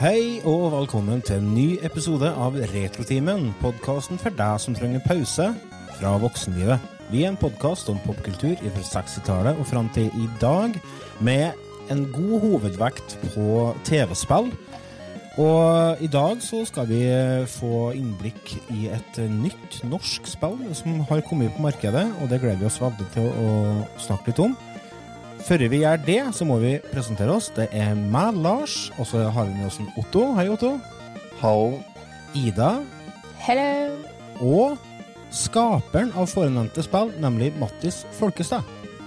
Hei og velkommen til en ny episode av Retrotimen, podkasten for deg som trenger pause fra voksenlivet. Vi er en podkast om popkultur fra 60-tallet og fram til i dag, med en god hovedvekt på TV-spill. Og i dag så skal vi få innblikk i et nytt norsk spill som har kommet på markedet, og det gleder vi oss veldig til å snakke litt om. Før vi gjør det, så må vi presentere oss. Det er meg, Lars, og så har vi med oss en Otto. Hei, Otto. Hallo. Ida. Hello. Og skaperen av forenevnte spill, nemlig Mattis Folkestad.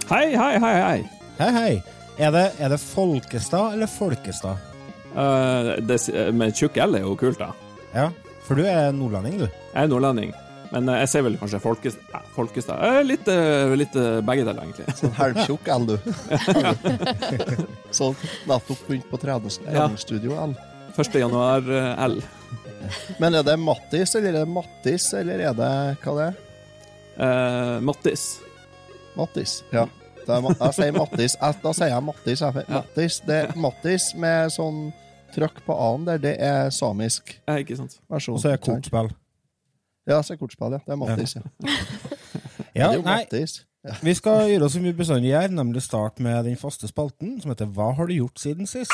Hei, hei, hei, hei. Hei, hei. Er det, er det Folkestad eller Folkestad? Uh, det, med tjukk L er jo kult, da. Ja, for du er nordlending, du. Jeg er nordlending, men eh, jeg ser vel kanskje Folkes, Folkestad. Eh, litt, eh, litt eh, begge deler, egentlig. Sånn halvtjukk L, du. Sånn nettopp begynt på trenings- Ja. treningsstudio L. 1. januar eh, L. Men er det Mattis, eller er det Mattis, eller er det hva det er? Uh, Mattis. Mattis. Ja. Da, er, jeg sier Mattis. Da sier jeg Mattis. Jeg, Ja. Mattis, det, Mattis med sånn trøkk på A-en der, det er samisk Ja, ikke sant? versjon. Og så er det kortspill. Ja, så er kortspill, ja. Det er Mattis, ja. Ja, det er jo nei, Mattis. vi skal gjøre oss som vi bestandig gjør, nemlig starte med den faste spalten, som heter Hva har du gjort siden sist?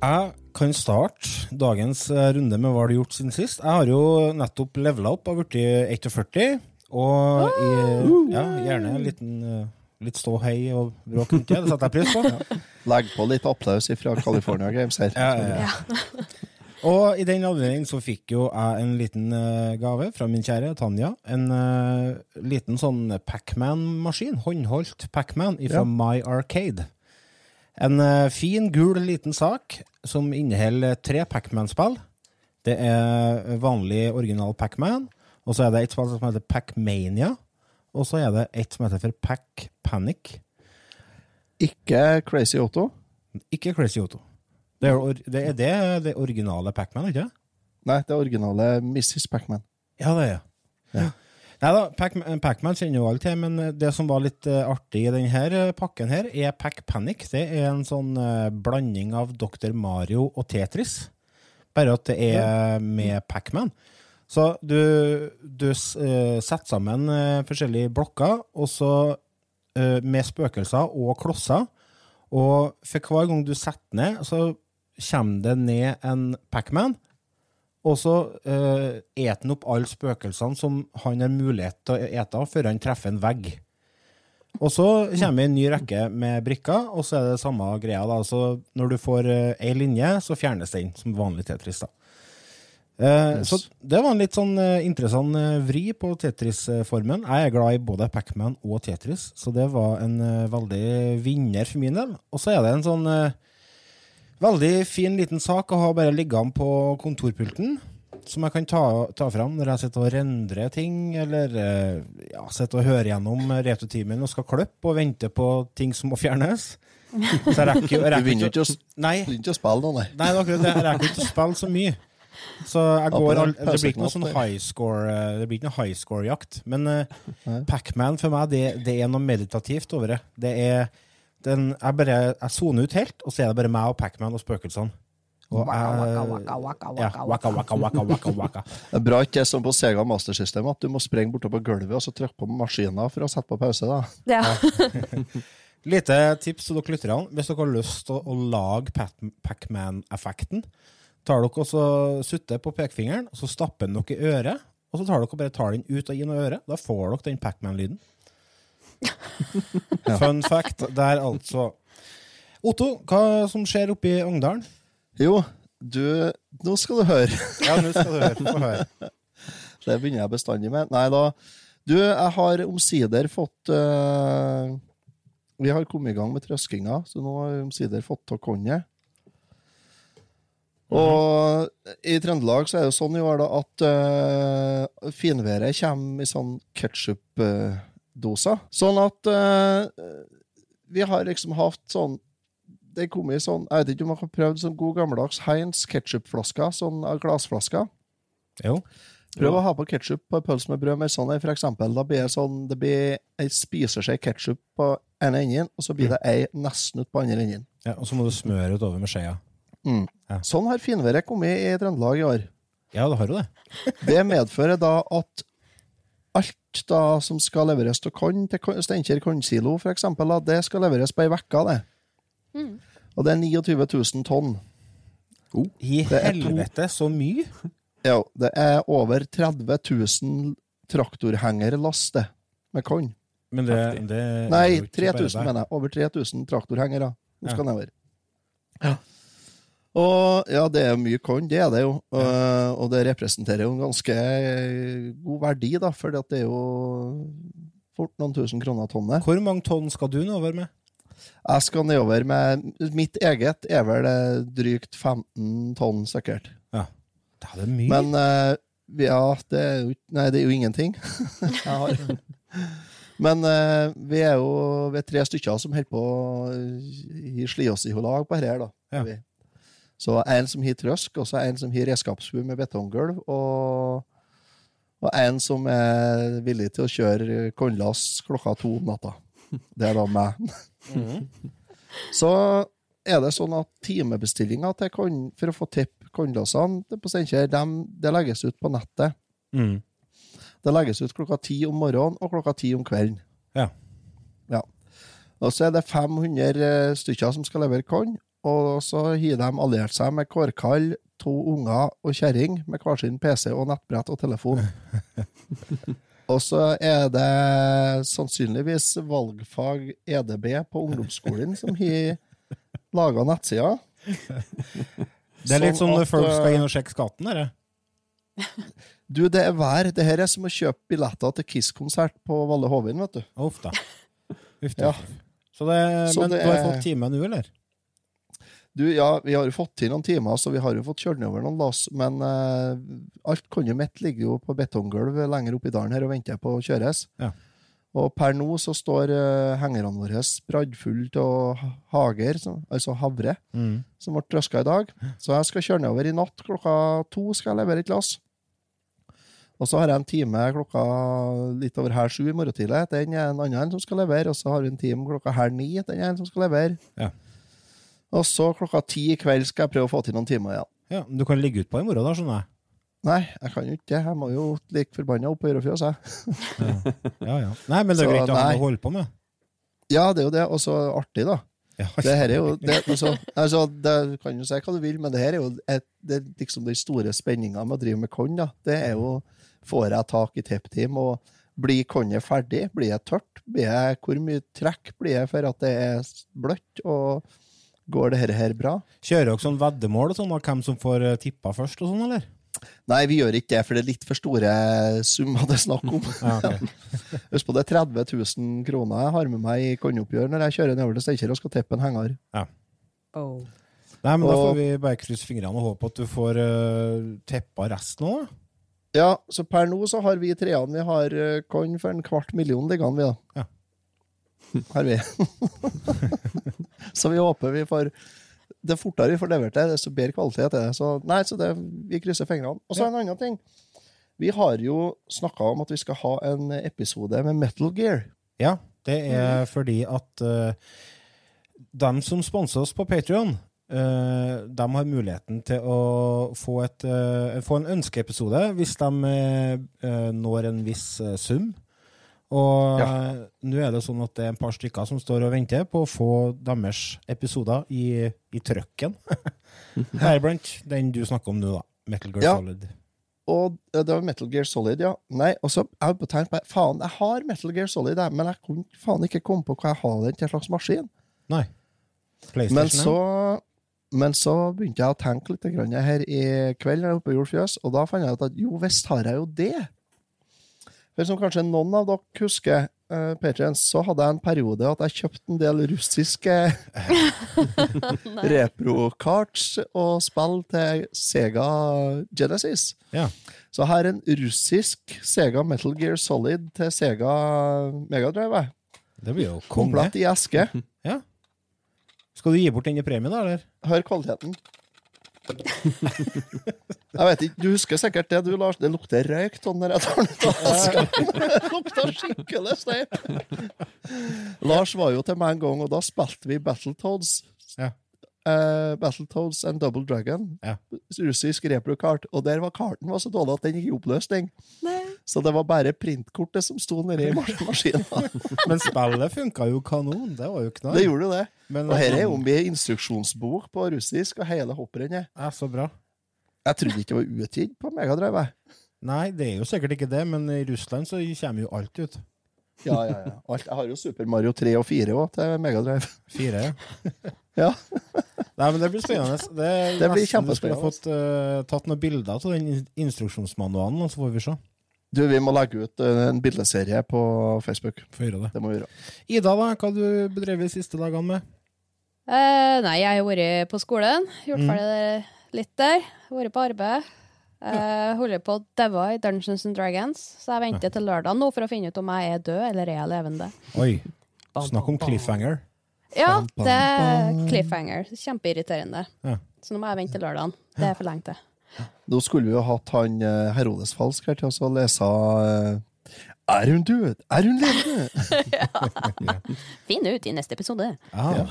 Jeg kan starte dagens eh, runde med hva du har gjort siden sist. Jeg har jo nettopp levela opp og blitt 41, og i, ja, gjerne en liten eh, litt ståhei og bråk rundt det. Det setter jeg pris på. Legg på litt applaus fra California Games her. Ja, ja, ja. Og i den anledning så fikk jo jeg en liten eh, gave fra min kjære Tanja. En uh, liten sånn Pacman-maskin. Håndholdt Pacman fra Ja. My Arcade. En eh, fin, gul liten sak som inneholder tre Pacman-spill. Det er vanlig original Pacman, og så er det et spill som heter Pacmania. Og så er det et som heter for Pac Panic. Ikke Crazy Otto. Ikke Crazy Otto. Det er, det er det, det originale Pacman, ikke det? Nei, det originale Mrs. Pacman. Ja, det er jeg. Ja. Nei da, Pac- Pac-Man kjenner jo alle til, men det som var litt eh, artig i denne pakken her, er Pac Panic. Det er en sånn eh, blanding av Dr. Mario og Tetris. Bare at det er med Pac-Man. Så du, du eh, setter sammen eh, forskjellige blokker, og så eh, med spøkelser og klosser. Og for hver gang du setter ned, så kommer det ned en Pac-Man. Og så uh, eter han opp alle spøkelsene som han har mulighet til å ete før han treffer en vegg. Og så kommer en ny rekke med brikker, og så er det samme greia. da. Så når du får uh, ei linje, så fjernes den, som vanlig Tetris. da. Uh, Yes. Så det var en litt sånn uh, interessant uh, vri på Tetris-formen. Jeg er glad i både Pacman og Tetris, så det var en eh, veldig vinner for min del. Og så er det en sånn eh, veldig fin liten sak å ha bare liggende på kontorpulten. Som jeg kan ta, ta fram når jeg sitter og rendrer ting, eller eh, ja, sitter og hører gjennom retrotimen og skal klippe og vente på ting som må fjernes. Så jeg rekker jo Du begynner ikke å- å, Nei, å spille nå, nei. Nei, det akkurat det. Jeg rekker ikke å spille så mye. Så jeg går Det blir ikke noe sånn high score eh, Det blir ikke noe high score-jakt. Men uh. Pacman for meg, det, det er noe meditativt over det. Det er den, Jeg bare Jeg soner ut helt, og så er det bare meg og Pacman og spøkelsene. Og jeg, ja, waka, waka, waka, waka, waka. Det er bra ikke det som på Sega Master System, at du må sprenge bortover gulvet og så trykke på maskinen for å sette på pause. da. Ja. Lite tips til dere lytterne. Hvis dere har lyst til å, å lage Pac- Pac-Man-effekten, tar dere og så sutter på pekefingeren, og så stapper den dere i øret, og så tar dere bare tar den ut og inn av øret. Da får dere den Pac-Man-lyden. Fun fact der, altså. Otto, hva som skjer oppe i Ungdalen? Jo, du Nå skal du høre. Ja, nå skal du høre. Høre. Det begynner jeg bestandig med. Nei da. Du, jeg har omsider fått uh, Vi har kommet i gang med trøskinga, så nå har jeg omsider fått av konjet. Og i Trøndelag så er det jo sånn i år da at uh, finværet kommer i sånn ketsjup-doser. sånn at uh, vi har liksom hatt sånn Det kom i sånn Jeg vet ikke om man har prøvd sånn god gammeldags Heinz ketsjupflasker, sånn av glassflasker. Jo. Prøv å ha på ketsjup på en pølse med brød med sånn, for eksempel. Da blir det sånn, det blir ei spiseskje ketsjup på ene enden, og så blir det ei nesten ut på andre enden. Ja, og så må du smøre utover med skjea. Mm. Ja. Sånn har finværet kommet i Trøndelag i år. Ja, det har jo det. Det medfører da at alt da som skal leveres til korn, til Steinkjer kornsilo, for eksempel, det skal leveres på ei uke, det. Og det er 29 000 tonn. I er to- helvete, så mye! Ja, det er over 30 000 traktorhengerlaster det, med korn. Men det, det Nei, jo ikke 3000, mener jeg. Over 3000 traktorhengere. Nå Ja. skal nedover. Ja. Og ja, det er mye korn, det er det jo. Og, og det representerer jo en ganske god verdi, da, for det er jo fort noen tusen kroner tonnet. Hvor mange tonn skal du nedover med? Jeg skal nedover med Mitt eget er vel eh, drygt 15 tonn, sikkert. Ja. Det er det mye. Men uh, ja, det er jo Nei, det er jo ingenting. Jeg har. Men eh, vi er jo vi er tre stykker som holder på i sli oss i lag på dette her, Så en som har trøsk, og så en som har redskapsbu med betonggulv, og, og en som er villig til å kjøre kornlass klokka to om natta. Det er da meg. Så er det sånn at timebestillinga for å få tipp kornlassene på Steinkjer, dem- det legges ut på nettet. Mm. Det legges ut klokka ti om morgenen og klokka ti om kvelden. Ja. Ja. Og så er det 500 stykker som skal levere korn, og så har de alliert seg med kårkall, to unger og kjerring med hver sin PC og nettbrett og telefon. og så er det sannsynligvis valgfag EDB på ungdomsskolen som har laga nettsida. Det er litt sånn når at, folk skal eh, inn og sjekke skatten, dette. Du, det er vær. Det her er som å kjøpe billetter til Kiss-konsert på Valle Hovin, vet du. Uff da. Uff da. Ja. Så det, Så men det du har er- fått time nå, eller? Du, ja, vi har jo fått til noen timer, så vi har jo fått kjørt nedover noen lass, men uh, alt kornet mitt ligger jo på betonggulv lenger oppe i dalen her og venter på å kjøres. Ja. Og per nå så står uh, hengerne våre spraddfulle av hager, som- altså havre, Mm. som ble trøska i dag. Så jeg skal kjøre nedover i natt. Klokka to skal jeg levere et lass. Og så har jeg en time klokka litt over halv sju i morgen tidlig. Den er en annen som skal levere. Og så har vi en time klokka halv ni. Den er en som skal levere. Ja. Og så klokka ti i kveld skal jeg prøve å få til noen timer igjen. Ja, men Du kan ligge utpå i morgen, da, skjønner jeg. Nei, jeg kan jo ikke det. Jeg må jo like forbanna opp på Ørefjøs, jeg. Ja, ja. Nei, men det er Så, greit å ha noe å holde på med. Ja, det er jo det. Og så artig, da. Ja. Det her er jo det, altså, altså, det, Du kan jo si hva du vil, men det her er jo et, det, liksom den store spenninga med å drive med korn. da. Det er jo Får jeg tak i TepTeam, og blir kornet ferdig? Blir det tørt? Blir jeg, hvor mye trekk blir det for at det er bløtt? Og går det her, her bra? Kjører dere sånn veddemål og sånn, av hvem som får eh, tippa først og sånn, eller? Nei, vi gjør ikke det, for det er litt for store summer det er snakk om. Husk på det er 30 000 kroner jeg har med meg i kornoppgjør når jeg kjører nedover til Steinkjer og skal tippe en henger. Oh. Nei, men da får vi bare krysse fingrene og håpe at du får uh, teppa resten òg. Ja, så per nå så har vi treene Vi har uh, korn for en kvart million liggende, vi, da. Ja. Har vi. så vi håper vi får Det fortere vi får levert det, desto bedre kvalitet er det. Så nei, så det, vi krysser fingrene. Og så en annen ting. Vi har jo snakka om at vi skal ha en episode med Metal Gear. Ja, det er fordi at uh, dem som sponser oss på Patrion, de har muligheten til å få, et, uh, få en ønskeepisode hvis de uh, når en viss eh, sum. Og Ja. eh, nå er det sånn at det er en par stykker som står og venter på å få deres episoder i, i trøkken. Heriblant den du snakker om nå, da. Metal Gear Ja. Solid. og det var Metal Gear Solid, ja. Nei, og så jeg på tegn på Faen, jeg har Metal Gear Solid, men jeg kunne faen ikke komme på hva jeg har den til slags maskin. Nei. Men så, men så begynte jeg å tenke litt grann her i kveld, jeg oppe i Jordfjøs, og da fant jeg ut at jo visst har jeg jo det. For som kanskje noen av dere husker, uh, Patriens, så hadde jeg en periode at jeg kjøpte en del russiske repro-karts og spill til Sega Genesis. Ja. Så jeg har en russisk Sega Metal Gear Solid til Sega Megadrive. Det blir jo konge. Komplett i eske. Ja. Skal du gi bort den i premien, da, eller? Hør kvaliteten. Jeg vet ikke, Du husker sikkert det, du, Lars. Det lukter røyk av den den ut av eska. Det lukter skikkelig stein. Lars var jo til meg en gang, og da spilte vi Battletoads. Ja. Eh, Battletoads and Double Dragon. Ja. Russisk repro-kart. Og der var karten var så dårlig at den gikk i oppløsning. Så det var bare printkortet som sto nedi i mas- maskinen. Men spillet funka jo kanon. Det var jo knall. Det gjorde jo det. Men, Og her er jo mye instruksjonsbok på russisk og hele hopprennet. Ja, så bra. Jeg trodde ikke det var utgitt på Megadrive. Nei, det er jo sikkert ikke det, men i Russland så kommer jo alt ut. Ja, ja, ja. Alt. Jeg har jo Super Mario 3 og 4 òg til Megadrive. 4, ja. Ja. Nei, men det blir spennende. Det, Det blir kjempespennende. du skulle fått uh, tatt noen bilder av den instruksjonsmanualen, og så får vi se. Du, vi må legge ut eh, en bildeserie på Facebook. Få gjøre det. Det må vi gjøre. Ida, da? Hva har du bedrevet de siste dagene med? Eh, nei, jeg har vært på skolen. Gjort Mm. ferdig mm. litt der. Vært på arbeid. Eh, holder på å daue i Dungeons and Dragons, så jeg venter til lørdag nå for å finne ut om jeg er død eller er jeg levende. Oi, snakk om cliffhanger. Ja, det er cliffhanger. Kjempeirriterende. Ja. Så nå må jeg vente til lørdag. Det er for lenge til. Nå skulle vi jo hatt han eh, Herodes Falsk her til oss å lese eh, Er hun død? Er hun levende? Finn ut i neste episode. Ja.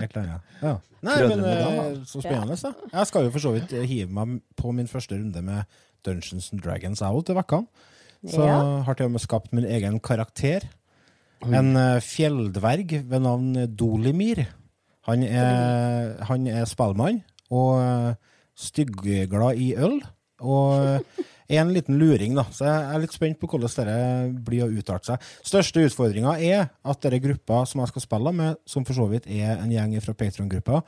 Helt klart, ja. ja. Nei, men eh, så spennende, da. Jeg skal jo for så vidt hive meg på min første runde med Dungeons and Dragons out til vekkene. Så Ja. har til og med skapt min egen karakter. En eh, fjelldverg ved navn Dolimir. Han er, han er spellmann og eh, styggglad i øl. Og en liten luring, da. Så jeg er litt spent på hvordan dette blir å uttale seg. Største utfordringa er at denne gruppa som jeg skal spille med, som for så vidt er en gjeng fra Patron-gruppa,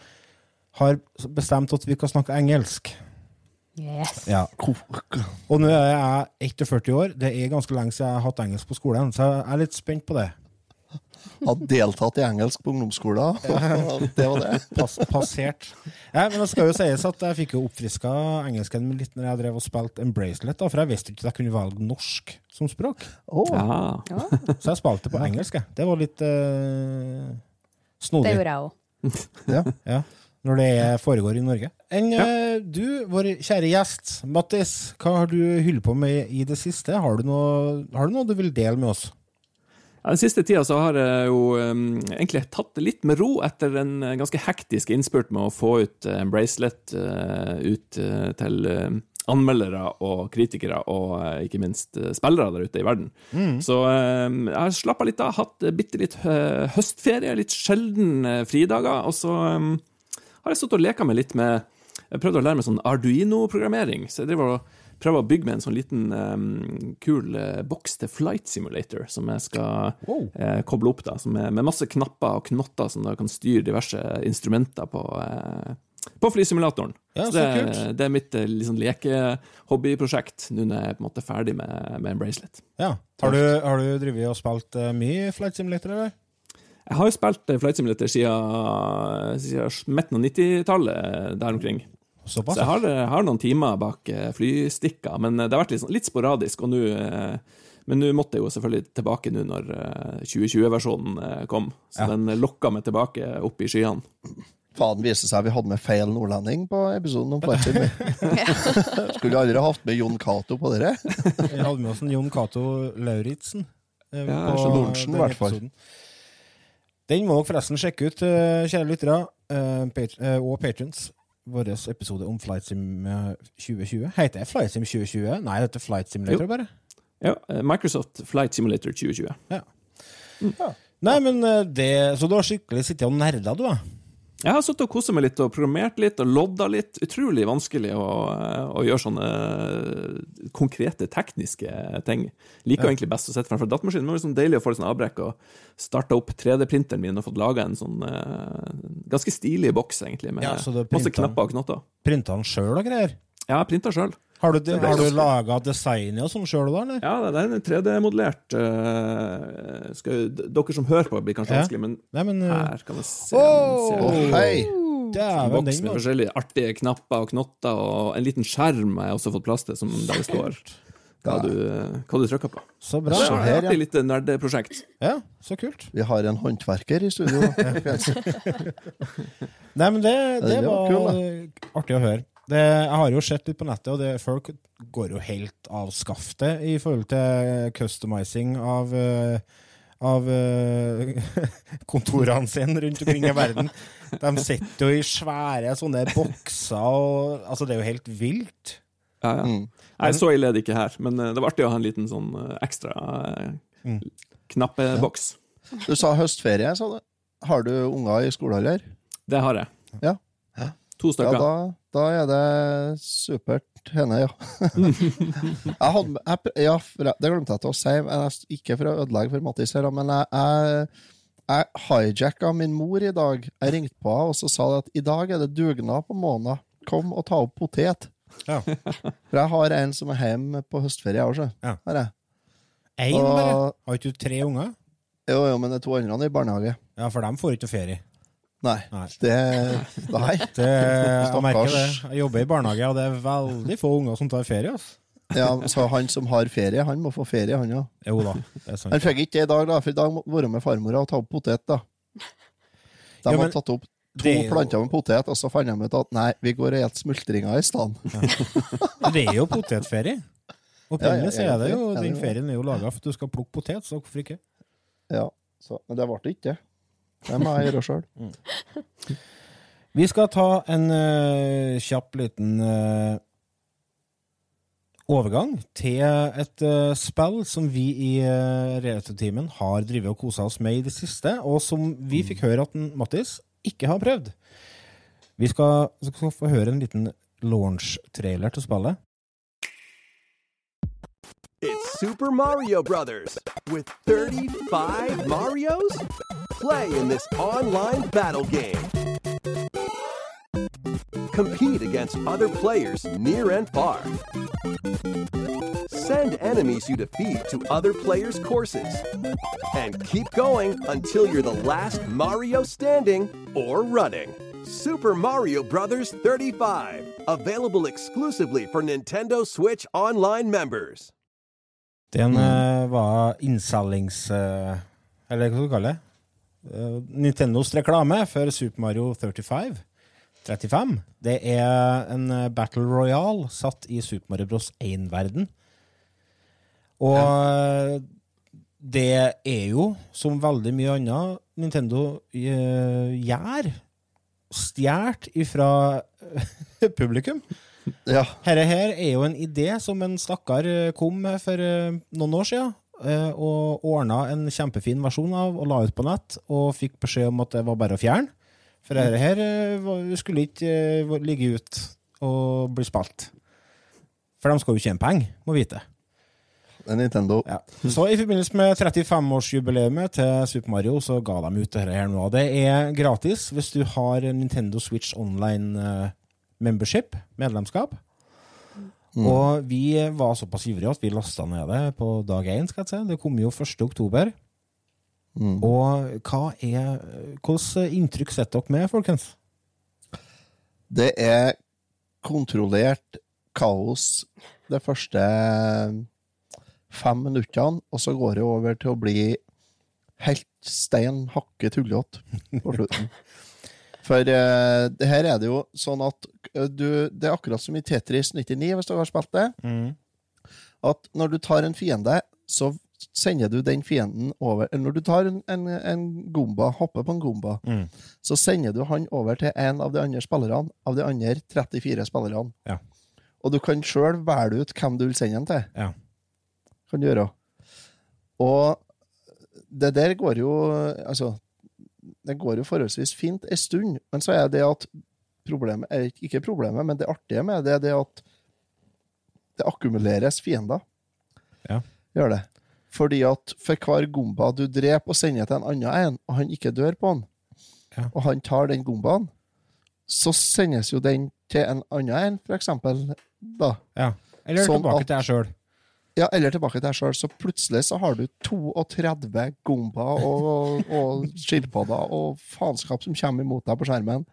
har bestemt at vi kan snakke engelsk. Yes. Ja. Og nå er jeg 41 år. Det er ganske lenge siden jeg har hatt engelsk på skolen, så jeg er litt spent på det. Har deltatt i engelsk på ungdomsskolen. Det var det. Pass, passert. Ja, men det skal jo sies at jeg fikk jo oppfriska engelsken min litt når jeg drev og spilte Embracelet, da, for jeg visste ikke at jeg kunne velge norsk som språk. Oh. Ja. Ja, Så jeg spilte på engelsk. jeg. Det var litt eh, det snodig. gjorde jeg òg. Ja, når det foregår i Norge. Enn ja. du, vår kjære gjest, Mattis, hva har du holdt på med i det siste? Har du noe, har du, noe du vil dele med oss? Den siste tida så har jeg jo egentlig tatt det litt med ro etter en eh, ganske hektisk innspurt med å få ut eh, en bracelet eh, ut eh, til eh, anmeldere og kritikere, og eh, ikke minst eh, spillere der ute i verden. Så eh, jeg har slappa litt av, hatt eh, bitte litt eh, høstferie, litt sjelden eh, fridager, og så eh, har jeg stått og leka meg litt med Jeg prøvde å lære meg sånn Arduino-programmering, så jeg driver og prøver å bygge med en sånn liten um, kul uh, boks til Flight Simulator, som jeg skal Wow. uh, koble opp, da, som er, med masse knapper og knotter som da kan styre diverse instrumenter på, uh, på flysimulatoren. Ja, så så det, kult. det er mitt liksom, lekehobbyprosjekt nå når jeg er på en måte ferdig med, med en bracelet. Ja. Har du, har du drevet og spilt mye Flight Simulator, eller? Jeg har jo spilt Flight Simulator siden, siden midten av 90-tallet der omkring. Såpass? Så jeg har, har noen timer bak flystikka, flystikker, men eh, det har vært litt, sånn- litt sporadisk. Og nå, eh, men nå måtte jeg jo selvfølgelig tilbake nå når eh, 2020-versjonen eh, kom. Så Ja. den lokka meg tilbake opp i skyene. Faen, viste seg vi hadde med feil nordlending på episoden om Fletcher. Skulle aldri hatt med Jon Cato på dere. Vi hadde med oss en Jon Cato Lauritzen. eh, Ja, på Lorentzen, i hvert fall. Den må dere forresten sjekke ut, eh, kjære lyttere eh, eh, og patrons. Vår episode om Flight Sim eh, 2020. Heter det Flight Sim 2020? Nei, det heter Flight Simulator, Jo. bare. Ja, eh, Microsoft Flight Simulator 2020. Nei, men eh, det Så du har skikkelig sittet og nerda, du, da? Jeg har sittet og koset meg litt og programmert litt og lodda litt. Utrolig vanskelig å, å gjøre sånne konkrete tekniske ting. Liker Ja. egentlig best å sitte framfor datamaskinen. Men det er liksom deilig å få litt sånn avbrekk og starte opp 3D-printeren min og fått laga en sånn eh, ganske stilig boks, egentlig, med Ja, så masse knapper og knotter. Printa den sjøl og greier? Ja, jeg printa sjøl. Har du, har du laga designet og sånn sjøl da, eller? Ja, det er en 3D-modellert uh, Dere som hører på, blir kanskje Ja. vanskelig, men Nei, men uh, her kan vi se, Oh, se hei! en Dæven, boks den med var forskjellige artige knapper og knotter, og en liten skjerm har jeg også fått plass til, som der det står hva du, hva du trykker på. så bra. Er her, ja. et lite nerdeprosjekt. Ja, så kult. Vi har en håndverker i studio. Nei, men det, det det var var artig å høre. Det, jeg har jo sett litt på nettet, og det, folk går jo helt av skaftet i forhold til customizing av eh, av eh, kontorene sine rundt omkring i verden. De sitter jo i svære sånne bokser, og altså, det er jo helt vilt. Ja, ja. Mm. Nei, så ille er det ikke her, men eh, det var artig å ha en liten sånn ekstra Mm. knappeboks. Du sa høstferie, sa du. Har du unger i skolealder? Det har jeg. Ja. To Ja, da, da er det supert henne, ja. jeg hadde, jeg, ja, det glemte jeg til å si, jeg, ikke for å ødelegge for Mattis her, men jeg, jeg, jeg hijacka min mor i dag. Jeg ringte på henne og så sa at i dag er det dugnad på Måna. Kom og ta opp potet. Ja. For jeg har en som er hjemme på høstferie, jeg også. Ja. Jeg. Én, Og- bare? Har ikke du tre unger? Jo, jo, men det er to andre i barnehage. Ja, for dem får ikke ferie. Nei. Nei. Det Nei. Det, jeg merker det. Jeg jobber i barnehage, og det er veldig få unger som tar ferie. Altså. Ja, så han som har ferie, han må få ferie, han òg. Jo da, det er sant. Han fikk ikke det i dag, da, for i dag må han være med farmora og ta opp potet. da. De Ja, men har tatt opp to jo- planter med potet, og så fant de ut at nei, vi går og spiser smultringer i stedet. Det er jo potetferie. Opprinnelig så Ja, ja, er det jo, ja, den ferien er jo laga for at du skal plukke potet, så hvorfor ikke? Ja, så, men det ble det ikke. Det må jeg gjøre sjøl. Vi skal ta en uh, kjapp liten uh, overgang til et uh, spill som vi i uh, Retroteamen har drevet og kosa oss med i det siste, og som vi fikk høre at Mattis ikke har prøvd. Vi skal, skal få høre en liten launch-trailer til spillet. It's Super Mario Brothers with 35 Marios. Play in this online battle game. Compete against other players near and far. Send enemies you defeat to other players' courses. And keep going until you're the last Mario standing or running. Super Mario Brothers 35. Available exclusively for Nintendo Switch Online members. Den eh, var innselgings... eh, eller hva skal du kalle det? Eh, Nintendos reklame for Super Mario 35. 35. Det er en eh, Battle Royale satt i Super Mario Bros. 1-verden. Og ja. det er jo, som veldig mye annet Nintendo eh, gjør, stjålet ifra publikum. Ja. Dette her er jo en idé som en stakkar eh, kom med for eh, noen år siden, eh, og ordna en kjempefin versjon av og la ut på nett, og fikk beskjed om at det var bare å fjerne. For dette her eh, skulle ikke eh, ligge ut og bli spilt. For de skal jo tjene penger, må vite. Nintendo. Ja. Så i forbindelse med 35-årsjubileet til Super Mario, så ga de ut dette her nå. Det er gratis hvis du har Nintendo Switch Online eh, membership, medlemskap. Og vi var såpass ivrige at vi lasta ned det på dag én. si. Det kom jo 1. oktober. Mm. Og hva er Hvilket inntrykk sitter dere med, folkens? Det er kontrollert kaos de første fem minuttene, og så går det over til å bli helt stein hakke tullete på slutten. For uh, det her er det jo sånn at du Det er akkurat som i Tetris 99, hvis du har spilt det. At når du tar en fiende, så sender du den fienden over Når du tar en, en, en gomba, hopper på en gomba, Mm. så sender du han over til en av de andre spillerne, av de andre 34 spillerne. Ja. Og du kan sjøl velge ut hvem du vil sende den til. Ja. Kan du gjøre. Og det der går jo Altså, det går jo forholdsvis fint en stund, men så er det at problemet er Ikke problemet, men det artige med det er det at det akkumuleres fiender. Ja. Gjør det. Fordi at for hver gomba du dreper og sender til en annen en, og han ikke dør på han, Ja. og han tar den gombaen, så sendes jo den til en annen en, for eksempel. Da. Ja. Eller Sånn tilbake at- til deg sjøl. Ja, eller tilbake til deg sjøl. Så plutselig så har du 32 gombaer og, og skilpadder og faenskap som kommer imot deg på skjermen.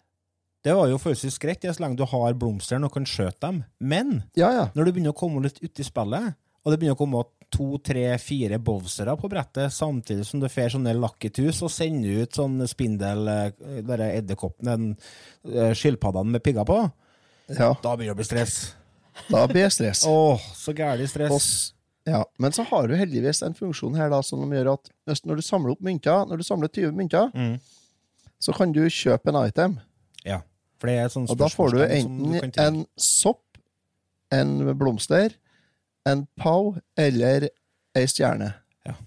Det var jo forholdsvis greit, så lenge du har blomstene og kan skjøte dem. Men Ja, ja. når du begynner å komme litt uti spillet, og det begynner å komme to, tre, fire bowsere på brettet, samtidig som du får sånne lakketus og sender ut sånn spindel, eh, edderkoppen, den eh, skilpaddene med pigger på, ja. da begynner det å bli stress. Da blir det stress. Åh, så gærlig stress. s- ja. Men så har du heldigvis en funksjon her da, som gjør at når du samler opp mynter, når du samler 20 mynter, Mm. så kan du kjøpe en item. For det er et sånt Og da får du enten du en sopp, en blomster, en pau eller ei stjerne. Ja,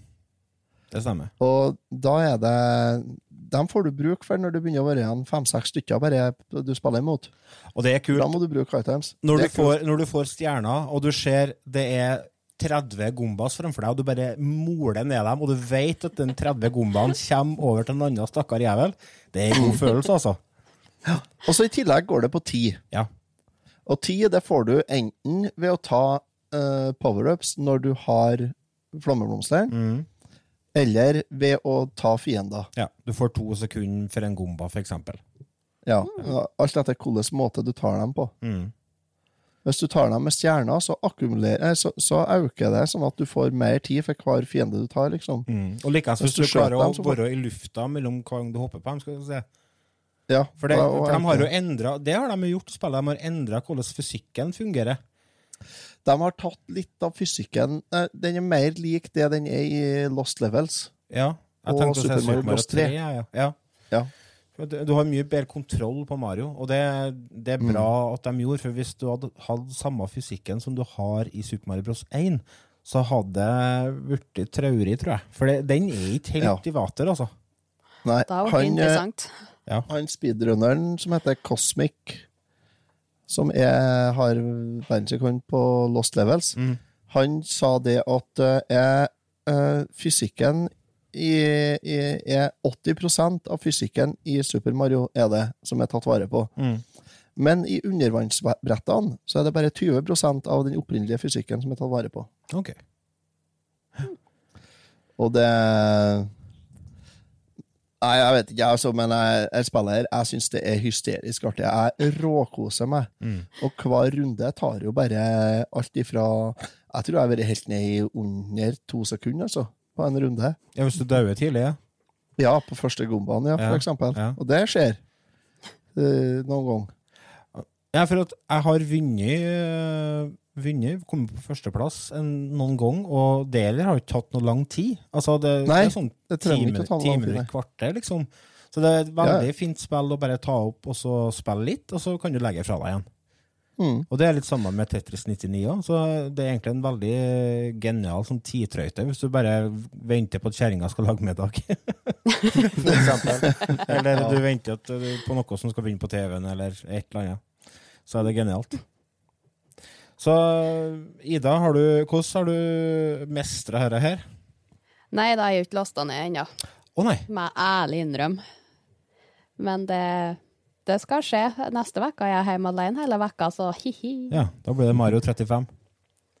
Det stemmer. Og da er det Dem får du bruk for når du begynner å være igjen fem-seks stykker bare du spiller imot. Og det er kult. Da må du bruke items. Når du, får, når du får stjerner, og du ser det er 30 gombas fremfor deg, og du bare moler ned dem, og du vet at den 30 gombaen kommer over til en annen stakkar jævel, det er en god følelse, altså. Og så i tillegg går det på ti. Ja. Og ti det får du enten ved å ta uh, power-ups når du har flammeblomster, Mm. eller ved å ta fiender. ja. Du får to sekunder for en gomba, for eksempel. Ja, Alt etter hvilken måte du tar dem på. Mm. Hvis du tar dem med stjerner, så, så, så øker det sånn at du får mer tid for hver fiende du tar, liksom. Mm. Og likeens Hvis hvis du du klarer å dem, får- være i lufta mellom hver gang du hopper på dem, skal du se. Ja, For, det, for de har jo endret, det har de jo gjort spillet, de har endra hvordan fysikken fungerer. De har tatt litt av fysikken. eh, Den er mer lik det den er i Lost Levels. Ja. Jeg tenkte å si Super Mario Bros. 3. Ja, ja. ja. Ja. Du du har mye bedre kontroll på Mario, og det, det er bra at de gjorde. For hvis du hadde hatt samme fysikken som du har i Super Mario Bros. 1, så hadde det blitt traurig, tror jeg. For det, den er ikke helt Ja. i vater, altså. Nei, det er jo han, eh, interessant. han speedrunneren som heter Cosmic, som er, har verdensrekord på Lost Levels, Mm. han sa det at eh, er, eh, fysikken i, i, er 80% av fysikken i Super Mario er det som er tatt vare på. Mm. Men i undervannsbrettene så er det bare 20% av den opprinnelige fysikken som er tatt vare på. Ok. Og det Nei, jeg vet ikke, altså, men jeg, jeg spiller her. Jeg syns det er hysterisk artig. Jeg råkoser meg. Mm. Og hver runde tar jo bare alt ifra Jeg tror jeg har vært helt ned i under to sekunder, altså, på en runde. Ja, hvis du dauer tidlig, ja. Ja, på første gombaen, ja, for Ja, eksempel. ja. Og det skjer Uh, noen gang. Ja, for at jeg har vunnet, øh, vunnet kommet på førsteplass en, noen gang, og det heller har ikke tatt noe lang tid. Altså, det, Nei, det er sånn det trenger time, ikke å ta lang tid, kvarter, liksom. Så det er et veldig fint spill å bare ta opp og så spille litt, og så kan du legge fra deg igjen. Mm. Og det er litt samme med Tetris 99 òg, så det er egentlig en veldig genial sånn tidtrøyte, hvis du bare venter på at kjerringa skal lage middag. For eksempel. Eller du venter på noe som skal begynne på TV-en, eller et eller annet. Så er det genialt. Så Ida, har du, hvordan har du mestra dette her? Nei, det har jeg ikke lasta ned ennå, Å nei! må jeg ærlig innrømme. Men det, det skal skje. Neste uke er jeg hjemme alene hele uka, så hi-hi. Ja, da blir det Mario 35.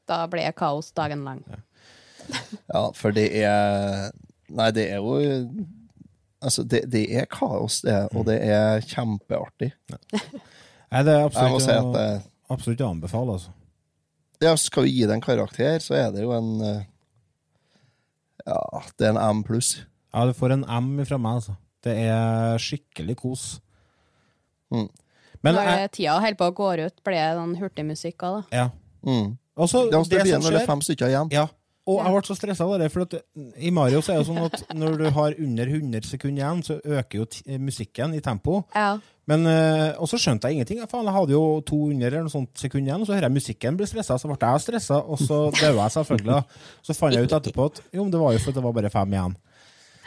Da blir det kaos dagen lang. Ja, for det er Nei, det er jo Altså, det, det er kaos, det, og det er kjempeartig. Nei, det er absolutt, Jeg må si at det, absolutt å anbefale, altså. Ja, Skal vi gi det en karakter, så er det jo en eh, Ja, det er en M pluss. Ja, du får en M fra meg, altså. Det er skikkelig kos. Mm. Men Når jeg, tida holder på å gå ut, blir det den hurtigmusikka, da. ja. Mm. Også, Det, det, det blir når det er fem stykker igjen. Ja. Og jeg ble så stressa av det, for at i Mario så er det sånn at når du har under 100 sekunder igjen, så øker jo t musikken i tempo. Ja. Men, eh, og så skjønte jeg ingenting. Faen, jeg hadde jo 200 eller noe sånt sekunder igjen, og så hører jeg musikken bli stressa, så ble jeg stressa, og så daua jeg selvfølgelig. da. Så fant jeg ut etterpå at jo, men det var jo fordi det var bare fem igjen.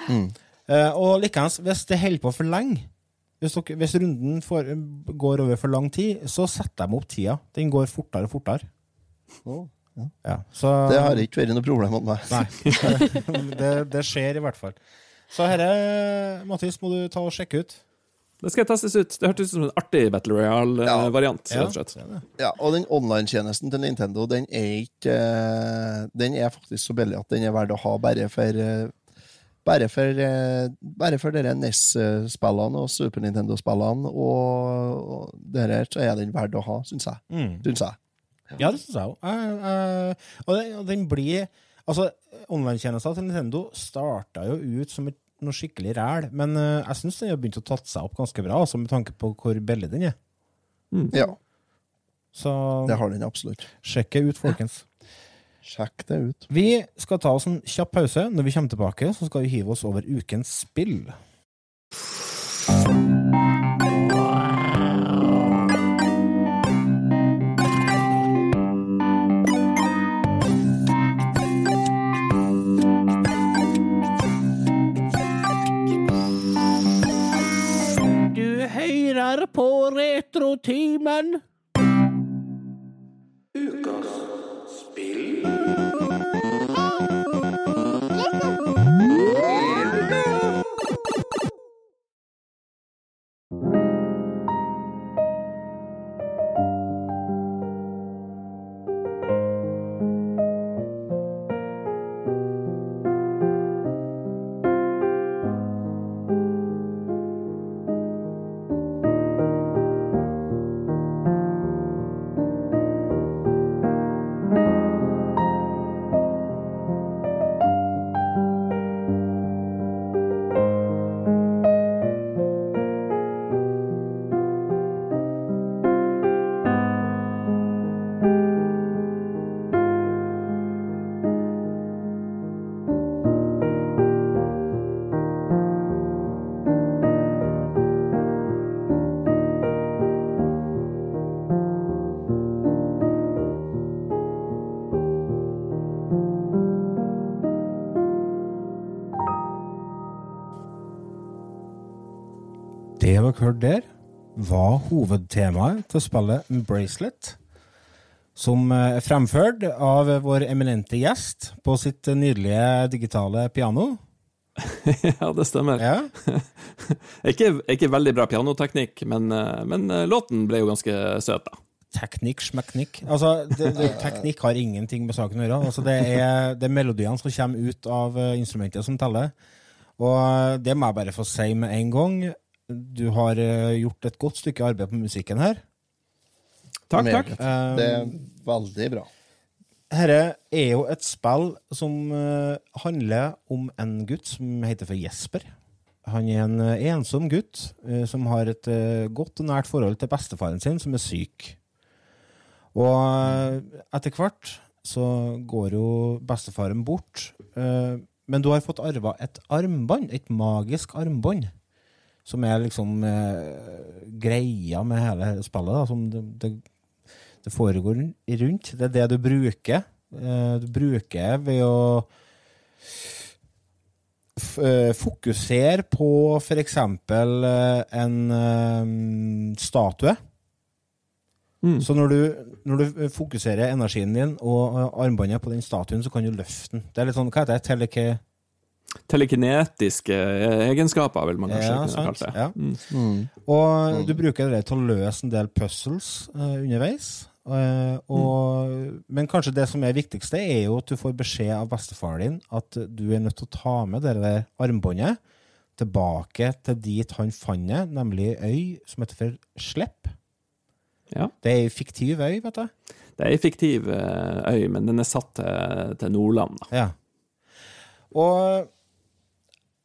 Mm. Uh, og likeens, hvis det holder på for lenge, hvis, dere, hvis runden får, går over for lang tid, så setter de opp tida. Den går fortere og fortere. Oh, Ja, så, Det har ikke vært noe problem med meg. Nei. det, det skjer i hvert fall. Så herre, Mattis, må du ta og sjekke ut. Det skal testes ut. Det hørtes ut som en artig Battle Royale-variant. Ja. det er det. Ja, og den online-tjenesten til Nintendo, den er ikke eh, Den er faktisk så billig at den er verdt å ha bare for eh, bare for, eh, bare for dere NES-spillene og Super Nintendo-spillene og, og dere, så er den verdt å ha, syns jeg. Mm. Synes jeg. Ja, det syns jeg òg. Og den, og den blir Altså, online-tjenester til Nintendo starta jo ut som et, noe skikkelig ræl, men eh, jeg syns den har begynt å tatt seg opp ganske bra, altså med tanke på hvor billig den er. Ja, Så det har den absolutt. sjekk det ut, folkens. Sjekk det ut. Vi skal ta oss en kjapp pause. Når vi kommer tilbake, så skal vi hive oss over ukens spill. Retrotimen. Der, var hovedtemaet til spillet Bracelet, som eh, er fremført av vår eminente gjest på sitt nydelige digitale piano. ja, det stemmer. Ja. Ikke, ikke veldig bra pianoteknikk, men, eh, men eh, låten ble jo ganske søt, da. Teknikk, smeknikk. Altså, det, det, teknikk har ingenting med saken å gjøre. Altså, det, er, det er melodiene som kommer ut av instrumentet som teller. Og det må jeg bare få si med en gang. Du har eh, gjort et godt stykke arbeid på musikken her. Takk, takk. Det er veldig bra. Dette er jo et spill som eh, handler om en gutt som heter for Jesper. Han er en eh, ensom gutt som har et godt og nært forhold til bestefaren sin, som er syk. Og etter hvert så går jo bestefaren bort. men du har fått arva et armbånd, et magisk armbånd, som er liksom eh, greia med hele spillet. Da, som det, det, det foregår rundt. Det er det du bruker. Eh, du bruker ved å eh, fokusere på f.eks. Uh, en eh, statue. Mm. Så når du, når du fokuserer energien din og eh, armbåndet på den statuen, så kan du løfte den. Det er litt sånn, hva heter det? Teleke... Telekinetiske egenskaper, vil man kanskje Ja, kunne sant. kalle det. Ja. Mm. Og du bruker det til å løse en del puzzles uh, underveis. Uh, og, Men kanskje det som er viktigste, er jo at du får beskjed av bestefaren din at du er nødt til å ta med det der armbåndet tilbake til dit han fant det, nemlig øy som heter for Slepp. Ja. Det er ei fiktiv øy, vet du. Det er ei fiktiv eh, øy, men den er satt til, til Nordland, da. Ja. Og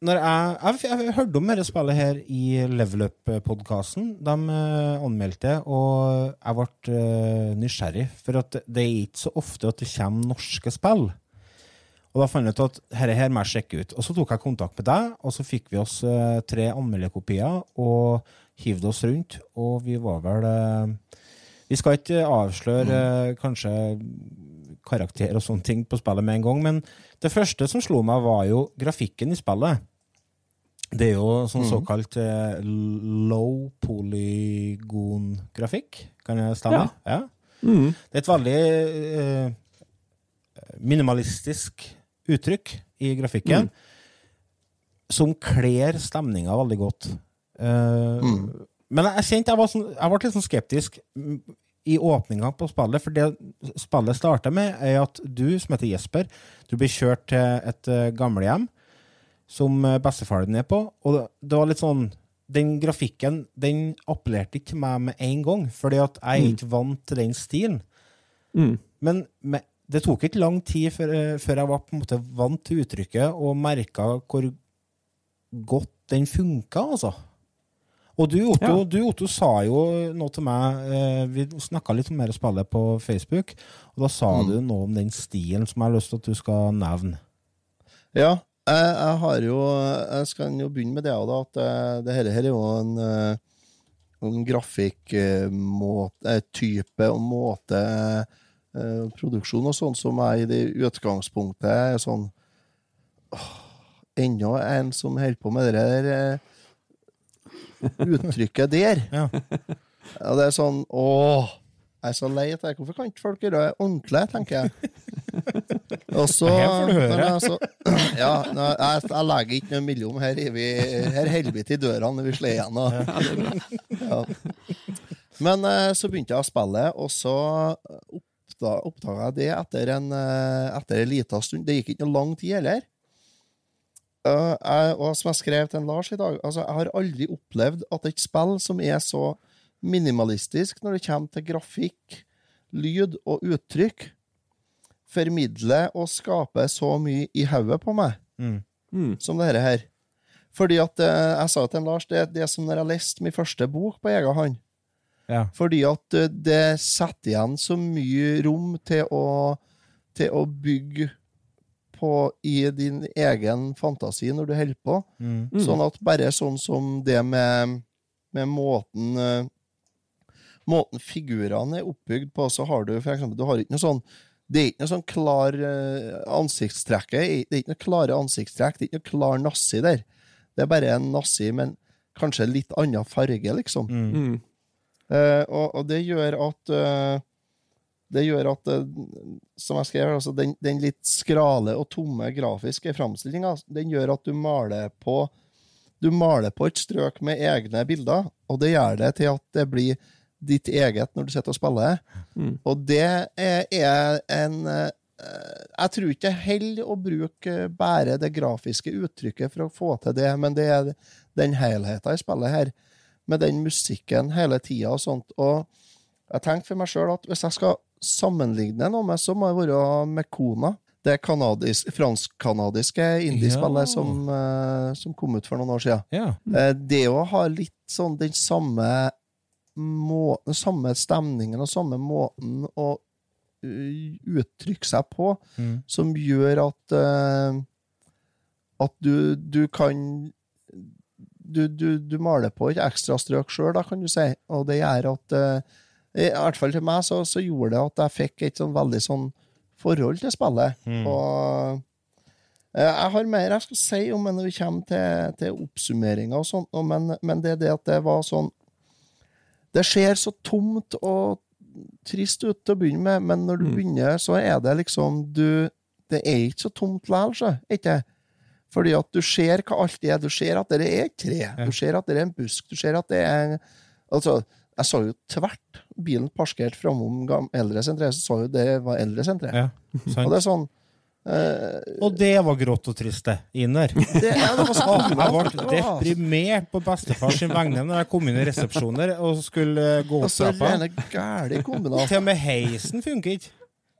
jeg, jeg, jeg hørte om dette spillet her i Level Up-podkasten. De uh, anmeldte, og jeg ble uh, nysgjerrig. For at det er ikke så ofte at det kommer norske spill. Og da fant jeg ut at dette her må jeg sjekke ut. Og så tok jeg kontakt med deg, og så fikk vi oss uh, tre anmelderkopier og hivde oss rundt. Og vi var vel Vi skal ikke avsløre eh, kanskje karakter og sånne ting på spillet med en gang, men det første som slo meg, var jo grafikken i spillet. Det er jo sånn Mhm. såkalt eh, low polygon-grafikk. Kan jeg stemme? Ja. Mm. Det er et veldig eh, minimalistisk uttrykk i grafikken som kler stemninga veldig godt. Eh, Mm. Men jeg kjente jeg var, sånn, jeg ble litt sånn skeptisk mm, i åpninga på spillet, for det spillet starter med, er at du, som heter Jesper, du blir kjørt til et uh, gamlehjem som eh, bestefaren din er på, og det, var litt sånn Den grafikken den appellerte ikke til meg med en gang, fordi at jeg er ikke vant til den stilen. Mm. Men me- det tok ikke lang tid før, eh, før jeg var på en måte vant til uttrykket og merka hvor godt den funka, altså. Og du, Otto, Ja. du, Otto sa jo noe til meg eh, Vi snakka litt om mer spillet på Facebook, og da sa Mm. du noe om den stilen som jeg har lyst til at du skal nevne. Ja, jeg, jeg har jo Jeg skal jo begynne med det, da, at eh, det her, her er jo en, eh, en grafikktype type og måte eh, produksjon og sånn som jeg i det utgangspunktet er sånn åh, Enda en som holder på med det der eh, uttrykket der. Ja. Ja, det er sånn Åh, jeg er så lei av det. Hvorfor kan ikke folk gjøre det ordentlig, tenker jeg. Og så altså, ja, jeg, jeg legger ikke noe mellom. Her, er vi, her holder vi til døra når vi slår igjen. Og, ja. Men eh, så begynte jeg å spille, og så oppda, oppdaga jeg det etter en, eh, etter en liten stund. Det gikk ikke noe lang tid heller. Eh, jeg, og som jeg skrev til en Lars i dag, altså, jeg har aldri opplevd at et spill som er så minimalistisk når det kommer til grafikk, lyd og uttrykk, formidler og skaper så mye i hodet på meg Mm. Mm. som dette her. Fordi at eh, jeg sa til en Lars, det, det er som når jeg leste min første bok på egen hånd. Ja. Fordi at eh, det setter igjen så mye rom til å, til å bygge på i din egen fantasi når du holder på. Mm. Mm. Sånn at bare sånn som det med, med måten uh, Måten figurene er oppbygd på, så har du for eksempel Du har ikke noe sånn Det er ikke noe sånn klar uh, ansiktstrekk. Det er ikke noe klare ansiktstrekk. Det er ikke noe klar nazi der. Det er bare en nazi, men kanskje litt annen farge, liksom. Mm. Eh, og, og det gjør at eh, Det gjør at eh, Som jeg skrev, altså den, den litt skrale og tomme grafiske framstillinga, den gjør at du maler på Du maler på et strøk med egne bilder, og det gjør det til at det blir ditt eget når du sitter og spiller. Mm. Og det er, er en eh, Jeg tror ikke det holder å bruke bare det grafiske uttrykket for å få til det, men det er den helheten i spillet her, med den musikken hele tida og sånt. Og jeg tenkte for meg sjøl at hvis jeg skal sammenligne noe med, så må det være Mekona. Det kanadis- fransk-kanadiske indiespillet Ja. som, eh, som kom ut for noen år siden. Ja. Eh, Det å ha litt sånn den samme måten, samme stemningen og samme måten å uh, uttrykke seg på, Mm. som gjør at eh, at du, du kan du, du, du maler på et ekstra strøk sjøl, kan du si. Og det gjør at eh, I hvert fall til meg så, så gjorde det at jeg fikk et sånn veldig sånn forhold til spillet. Mm. Og eh, jeg har mer jeg skal si om når vi kommer til, til oppsummeringa og sånt, og men, men det er det at det var sånn Det ser så tomt og trist ut til å begynne med, men når du Mm. begynner, så er det liksom du Det er ikke så tomt likevel. Ikke? Fordi at du ser hva alt det er. Du ser at det er et tre, du ser at det er en busk, du ser at det er en Altså, jeg så jo tvert. Bilen parkert framom eldresenteret, så så jo det var eldresenteret. ja. Og det er sånn eh, Og det var grått og trist, det, inn der. ja, jeg ble deprimert på bestefars sin vegne når jeg kom inn i resepsjoner og skulle eh, gå opp trappa. Til og med heisen funker ikke.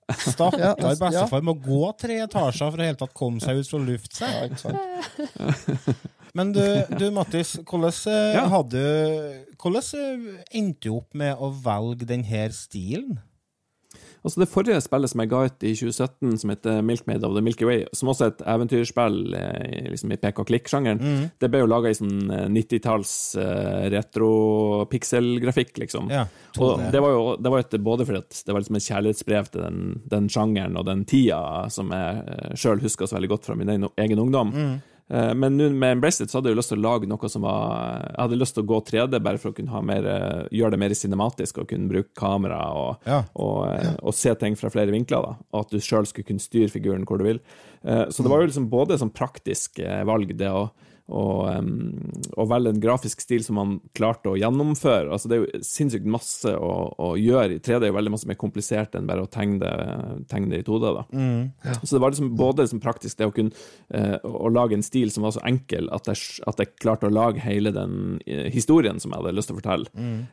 Ja, Stakkar altså, bestefar må gå tre etasjer for å helt tatt komme seg ut fra å lufte seg. Ja, ikke sant? Men du, du Mattis, hvordan, eh, hadde, hvordan eh, endte du opp med å velge denne stilen? Altså Det forrige spillet som jeg ga ut i 2017, som heter Milkmade of the Milky Way, som også er et eventyrspill eh, liksom i pek og klikk-sjangeren, det ble jo laga i sånn eh, 90-talls uh, retro-pikselgrafikk, liksom. Ja, Og det var jo det var et, både fordi at det var liksom et kjærlighetsbrev til den, den sjangeren og den tida som jeg sjøl husker så veldig godt fra min egen, ungdom. Eh, Men nå med en så hadde jeg lyst til å lage noe som var Jeg hadde lyst til å gå 3D bare for å kunne ha mer, eh, gjøre det mer cinematisk og kunne bruke kamera og, Ja. og, eh, og se ting fra flere vinkler. da, Og at du sjøl skulle kunne styre figuren hvor du vil. Eh, Så det var jo liksom både sånn praktisk eh, valg, det å og, og velge en grafisk stil som man klarte å gjennomføre. Altså, det er jo sinnssykt masse å, å gjøre. I 3D er jo veldig masse mer komplisert enn bare å tegne det, tegne det i 2D. da. Så det var liksom både liksom praktisk det å kunne eh, å lage en stil som var så enkel at jeg, at jeg klarte å lage hele den eh, historien som jeg hadde lyst til å fortelle.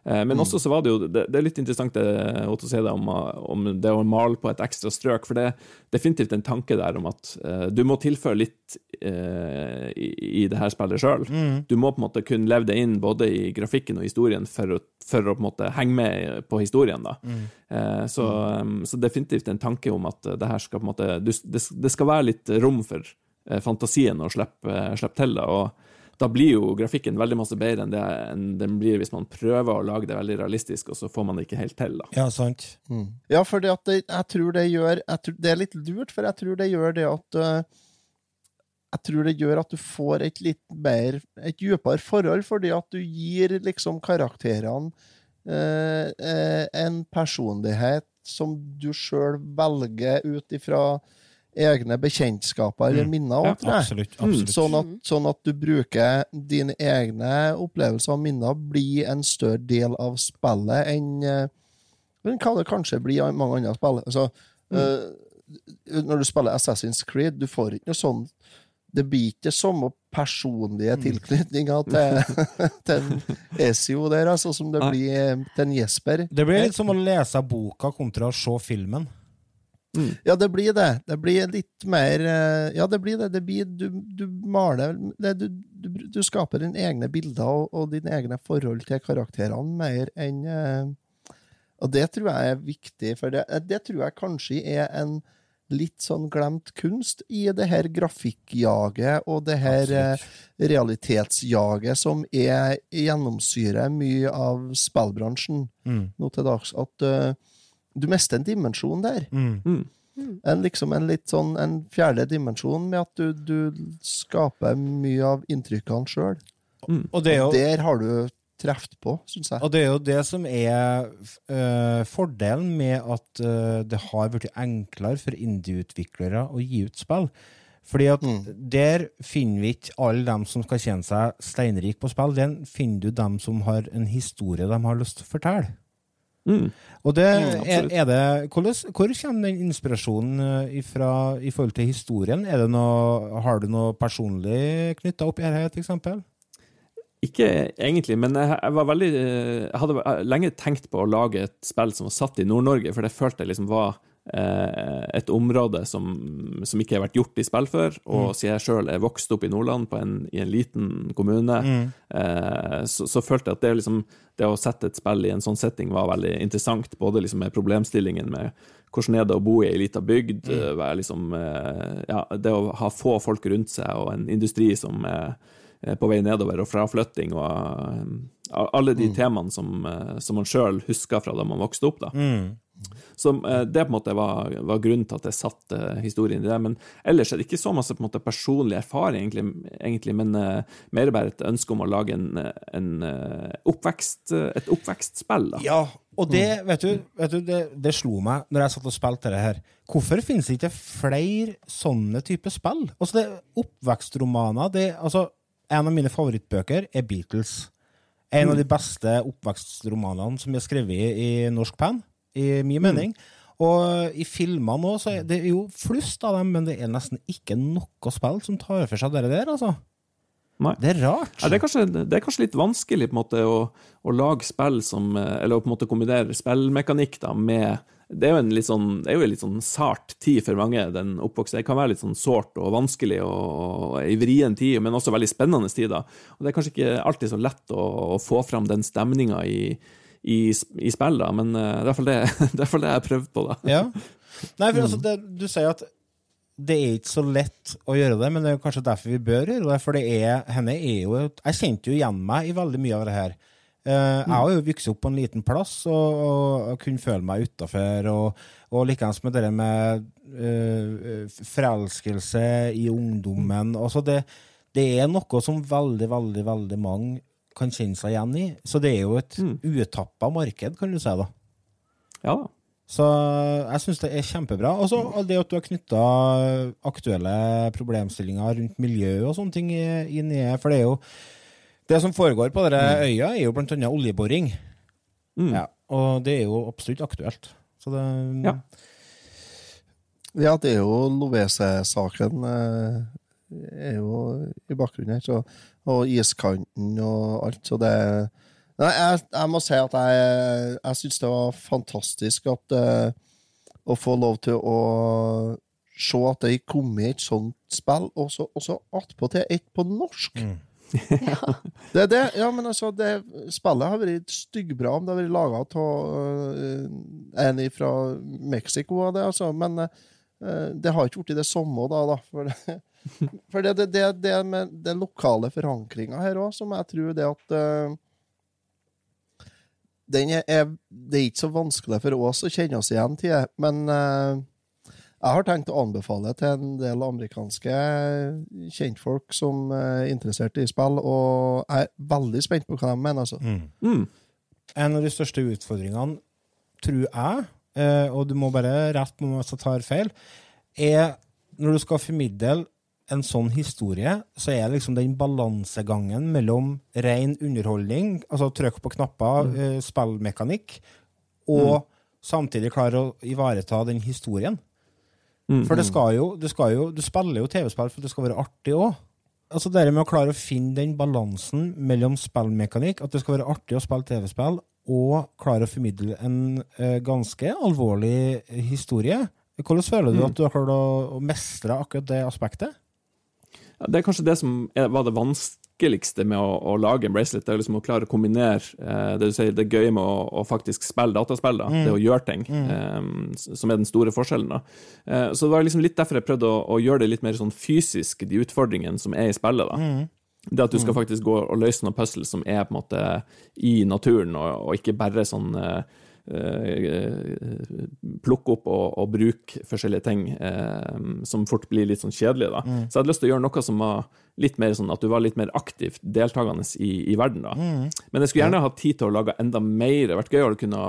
Eh, men også så var det jo Det, det er litt interessant det Otto sier om, om det å male på et ekstra strøk, for det er definitivt en tanke der om at eh, du må tilføre litt i, i det her spillet sjøl. Du må på en måte kunne leve det inn både i grafikken og historien for å, for å på en måte henge med på historien. da. Eh, så, um, så definitivt en tanke om at eh, det her skal på en måte du, det, det skal være litt rom for eh, fantasien å slippe, eh, slippe til. da, og da blir jo grafikken veldig masse bedre enn, det, enn den blir hvis man prøver å lage det veldig realistisk, og så får man det ikke helt til. da. Ja, sant. Ja, for det at det, jeg tror det gjør jeg tror, Det er litt lurt, for jeg tror det gjør det at øh, Jeg tror det gjør at du får et litt mer Et dypere forhold, fordi at du gir liksom karakterene øh, øh, en personlighet som du sjøl velger ut ifra egne bekjentskaper eller minner. Ja, tror jeg. Absolutt. absolutt. Sånn at, sånn at du bruker dine egne opplevelser og minner blir en større del av spillet enn eh, enn hva det kanskje blir av mange andre spill. Altså, eh, når du spiller Assassin's Creed, du får ikke noe sånn Det blir ikke samme personlige tilknytninger til, til en Ezio der, altså, som det blir eh, til Jesper. Det blir litt som å lese boka kontra å se filmen. Ja, det blir det. Det blir litt mer eh, Ja, det blir det. det blir, du, du maler det, du, du, du skaper dine egne bilder og, og dine egne forhold til karakterene mer enn eh, Og det tror jeg er viktig, for det, det tror jeg kanskje er en litt sånn glemt kunst i det her grafikkjaget og det her Absolutt. realitetsjaget som er gjennomsyrer mye av spillbransjen Mm. nå til dags. At uh, du mister en dimensjon der. Mm. En, liksom en litt sånn en fjerde dimensjon med at du, du skaper mye av inntrykkene sjøl. Og og, er Der har du truffet på, syns jeg. Og det er jo det som er uh, fordelen med at uh, det har blitt enklere for indie-utviklere å gi ut spill. Fordi at der finner vi ikke alle dem som skal tjene seg steinrik på spill. Der finner du dem som har en historie de har lyst til å fortelle. Mm. Og det er, er det hvordan, Hvor kommer den inspirasjonen eh, ifra i forhold til historien? Er det noe, har du noe personlig knytta opp i dette, til eksempel? Ikke egentlig, men jeg, jeg var veldig eh, Jeg hadde eh, lenge tenkt på å lage et spill som var satt i Nord-Norge, for det følte jeg liksom var eh, et område som, som ikke har vært gjort i spill før. Og siden jeg sjøl er vokst opp i Nordland, på en, i en liten kommune, eh, så, så følte jeg at det, liksom, det å sette et spill i en sånn setting var veldig interessant. Både liksom med problemstillingen med hvordan er det å bo i ei lita bygd, mm. være liksom, eh, ja, det å ha få folk rundt seg og en industri som er på vei nedover, og fraflytting og eh, alle de temaene som, eh, som man sjøl husker fra da man vokste opp. da. Så eh, det på en måte var, var grunnen til at jeg satte historien i det. Men ellers er det ikke så masse på en måte personlig erfaring, egentlig, egentlig men uh, mer bare et ønske om å lage en, en eh, oppvekst, et oppvekstspill. da. Ja, og det, vet du, vet du det, det slo meg når jeg satt og spilte det her. Hvorfor finnes det ikke flere sånne typer spill? Altså, det er oppvekstromaner. Det, altså, en av mine favorittbøker er Beatles. En av de beste oppvekstromanene som er skrevet i, norsk penn, i min mening. Og i filmene òg, så er det jo flust av dem, men det er nesten ikke noe spill som tar for seg det der, altså. Nei. Det er rart. Ja, det, er kanskje, det er kanskje litt vanskelig på en måte å, å lage spill som eh, Eller å på en måte kombinere spillmekanikk da med Det er jo en litt sånn, det er jo en litt sånn sart tid for mange, den oppvoksen. Det kan være litt sånn sårt og vanskelig og, ei vrien tid, men også veldig spennende tid. da. Og det er kanskje ikke alltid så lett å, å få fram den stemninga i, i, i spill, da, men uh, det er iallfall det, det, er det jeg har prøvd på. da. Ja. Nei, for altså, det, du sier at det er ikke så lett å gjøre det, men det er kanskje derfor vi bør gjøre det. For det er, henne er jo Jeg kjente jo igjen meg i veldig mye av det her. Eh, Jeg har jo vokst opp på en liten plass og, og, og kunne føle meg utafor. Og, og likeens med det med uh, forelskelse i ungdommen. Altså det, det er noe som veldig, veldig, veldig mange kan kjenne seg igjen i. Så det er jo et Mm. utappa marked, kan du si. da. Ja da. Så jeg syns det er kjempebra. Og så det at du har knytta aktuelle problemstillinger rundt miljø og sånne ting inn i det. For det er jo Det som foregår på denne øya, er jo annet oljeboring. Mm. Ja, og det er jo absolutt aktuelt. Så det Ja. Ja, det er jo Lovese-saken eh, er jo i bakgrunnen her, så, og iskanten og alt, så det Nei, jeg, jeg må si at jeg, jeg syns det var fantastisk at eh, å få lov til å se at det kom i et sånt spill, og så og så attpåtil et på norsk. Mm. Det er det. Ja, men altså, det, spillet har vært styggbra om det har vært laga av en fra Mexico, det, altså, men uh, det har ikke blitt det samme, da. da for det, for det, det, det, med den lokale forankringa her òg, som jeg tror det at uh, er, er, Det er ikke så vanskelig for oss å kjenne oss igjen til men jeg har tenkt å anbefale til en del amerikanske kjentfolk som er interessert i spill, og jeg er veldig spent på hva de mener. altså. Mm. Mm. En av de største utfordringene, tror jeg, eh, og du må bare rette meg hvis jeg tar feil, er når du skal formidle en sånn historie, så er liksom den balansegangen mellom ren underholdning, altså trykk på knapper, mm. spillmekanikk, og samtidig klare å ivareta den historien. Mm. For det skal jo, det skal jo, du spiller jo TV-spill for at det skal være artig òg. Altså det med å klare å finne den balansen mellom spillmekanikk, at det skal være artig å spille TV-spill, og klare å formidle en eh, ganske alvorlig historie. Hvordan føler du Mm. at du har klart å, å mestre akkurat det aspektet? Ja, det er kanskje det som er, var det vanskeligste med å, å lage en bracelet. Det er liksom å klare å kombinere eh, det du sier, det gøye med å, å faktisk spille dataspill, da, det å gjøre ting, eh, som er den store forskjellen. da. Eh, så det var liksom litt derfor jeg prøvde å, å gjøre det litt mer sånn fysisk, de utfordringene som er i spillet. da. Det at du skal faktisk gå og løse noen puzzles som er på en måte i naturen, og, og ikke bare sånn eh, eh, plukke opp og, og bruke forskjellige ting eh, som fort blir litt sånn kjedelige. da. Så jeg hadde lyst til å gjøre noe som var litt mer sånn at du var litt mer aktivt deltakende i, i verden. da. Men jeg skulle gjerne hatt tid til å lage enda mer. Det hadde vært gøy å kunne,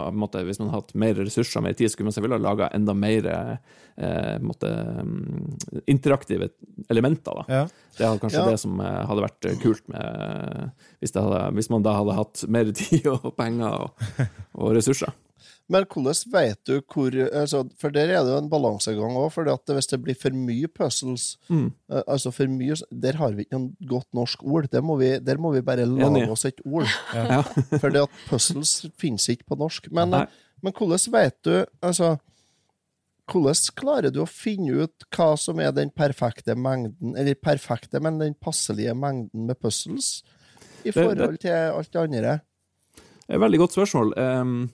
hvis man hadde hatt mer ressurser, mer tid, skulle man selvfølgelig ha laga enda mer eh, måte, mm, interaktive elementer. da. Ja. Det hadde kanskje Ja. det som eh, hadde vært eh, kult med, hvis, hadde, hvis man da hadde hatt mer tid og penger og, og ressurser. Men hvordan vet du hvor altså, For der er det jo en balansegang òg. Hvis det blir for mye puzzles Mm. eh, altså for mye, Der har vi ikke noe godt norsk ord. Der må vi, der må vi bare lage oss et ord. Ja. For det at puzzles finnes ikke på norsk. Men, eh, men hvordan vet du altså, Hvordan klarer du å finne ut hva som er den perfekte mengden, eller perfekte, men den passelige mengden med puzzles, i Det- det- forhold til alt det andre? Det er et veldig godt spørsmål. Um,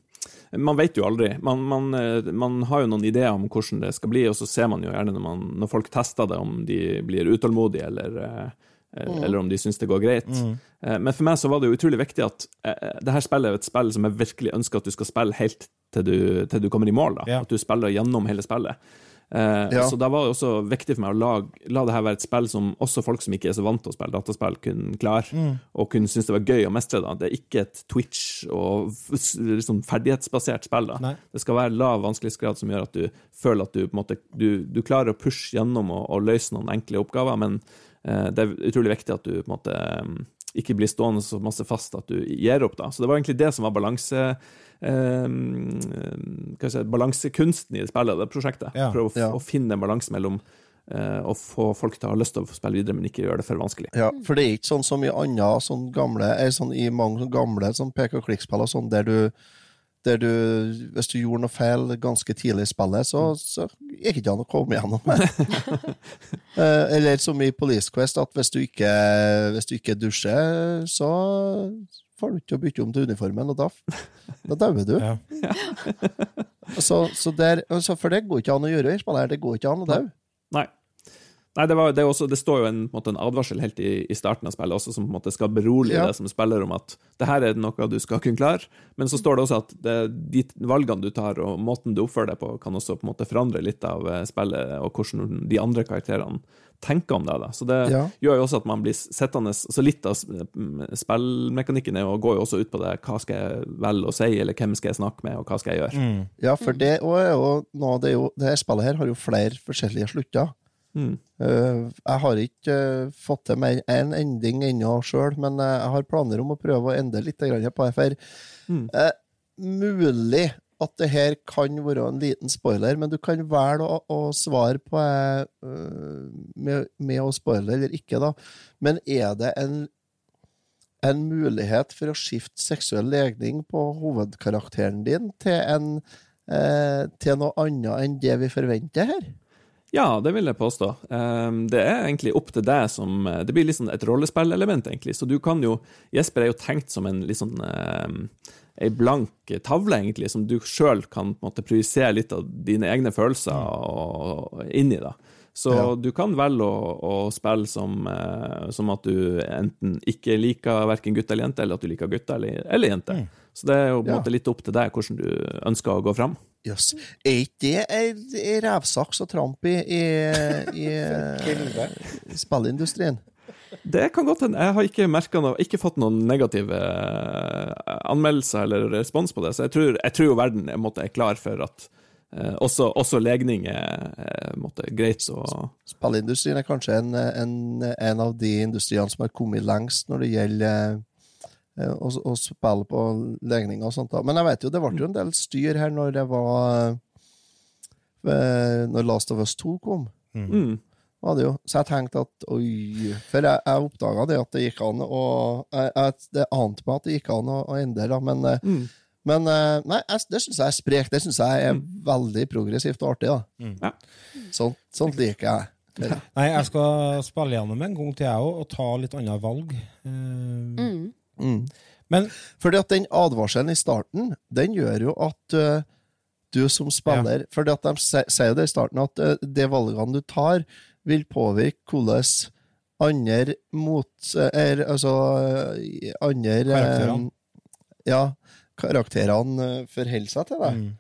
man vet jo aldri. Man, man, eh, man har jo noen ideer om hvordan det skal bli, og så ser man jo gjerne når, man, når folk tester det, om de blir utålmodige, eller, eh, eller om de syns det går greit. Mm. Men for meg så var det jo utrolig viktig at eh, det her spillet er et spill som jeg virkelig ønsker at du skal spille helt til du, til du kommer i mål. da. Ja. At du spiller gjennom hele spillet. Eh, Ja. Så da var det også viktig for meg å lage, la det her være et spill som også folk som ikke er så vant til å spille dataspill, kunne klare, og kunne synes det var gøy å mestre. da. Det er ikke et Twitch og liksom ferdighetsbasert spill. da. Nei. Det skal være lav vanskelighetsgrad som gjør at du føler at du på en måte, du, du klarer å pushe gjennom og, og løse noen enkle oppgaver, men eh, det er utrolig viktig at du på en måte eh, ikke blir stående så masse fast at du gir opp. da. Så det var egentlig det som var balanse... Eh, si, balansekunsten i spillet, det prosjektet. Ja. Prøve å, Ja. å finne en balanse mellom eh, å få folk til å ha lyst til å spille videre, men ikke gjøre det for vanskelig. Ja, for det er ikke sånn som i andre sånn gamle, sånn i mange sånn gamle sånn pek og klikk-spill og sånn, der du der du, hvis du gjorde noe feil ganske tidlig i spillet, så, så gikk det ikke an å komme gjennom det. Eh, Eller som i Police Quest, at hvis du ikke, hvis du ikke dusjer, så får du ikke å bytte om til uniformen, og da, da dauer du. Ja. Så, så der, for det går ikke an å gjøre i Spania. det går ikke an å daue. Nei. Det, var, det, er også, det står jo en, en, måte, en advarsel helt i, i, starten av spillet også, som på en måte skal berolige Ja. deg som spiller om at det her er noe du skal kunne klare. Men så står det også at det, de valgene du tar og måten du oppfører deg på, kan også på en måte forandre litt av eh, spillet og hvordan de andre karakterene tenker om deg. Da. Så det Ja. gjør jo også at man blir sittende Så litt av spillmekanikken er jo, går jo også ut på det. Hva skal jeg velge å si, eller hvem skal jeg snakke med, og hva skal jeg gjøre? Mm. Ja, for det og jo nå, det, er jo, det her spillet her har jo flere forskjellige slutter. Mm. Eh, jeg har ikke eh, fått til mer én en ending ennå sjøl, men eh, jeg har planer om å prøve å endre litt på det. For Mm. eh, mulig at det her kan være en liten spoiler, men du kan velge å, å svare på eh, med, med å spoile eller ikke, da. Men er det en en mulighet for å skifte seksuell legning på hovedkarakteren din til, en, eh, til noe annet enn det vi forventer her? Ja, det vil jeg påstå. Um, det er egentlig opp til deg som eh, Det blir litt sånn et rollespillelement, egentlig. Så du kan jo Jesper er jo tenkt som en litt sånn ei blank tavle, egentlig, som du sjøl kan på en måte projisere litt av dine egne følelser og, inn i. da. Så Ja. du kan velge å, å spille som, eh, som at du enten ikke liker verken gutt eller jente, eller at du liker gutter eller, eller jenter. Så det er jo på en Ja. måte litt opp til deg hvordan du ønsker å gå fram. Jøss. Er ikke det ei- revsaks og tramp i, i, i, i spillindustrien? Det kan godt hende. Jeg har ikke noe, ikke fått noen negative eh, anmeldelser eller respons på det, så jeg tror, jeg tror jo verden er, måtte, er klar for at eh, også, også legning er, måtte, greit så Spillindustrien er kanskje en, en, en av de industriene som har kommet lengst når det gjelder eh, å, å spille på legninger og sånt. da. Men jeg vet jo, det ble jo en del styr her når det var eh, Når Last of Us 2 kom. mm, var det jo. Så jeg tenkte at oi For jeg, jeg oppdaga det at det gikk an å jeg, jeg, Det ante meg at det gikk an å, å endre, da, men, eh, mm. men Nei, jeg, det syns jeg er sprekt. Det syns jeg er veldig progressivt og artig. da. Mm. Ja. Sånt, sånt liker jeg. Nei, jeg skal spille gjennom en gang til, jeg òg, og ta litt annet valg. Uh, Mm. Mm. Men Fordi at den advarselen i starten, den gjør jo at uh, du som spiller Fordi at de sier jo det i starten, at uh, de valgene du tar, vil påvirke hvordan andre mot... eh, Er, altså eh, andre eh, Karakterene. Ja, karakterene eh, forholder seg til deg. mm.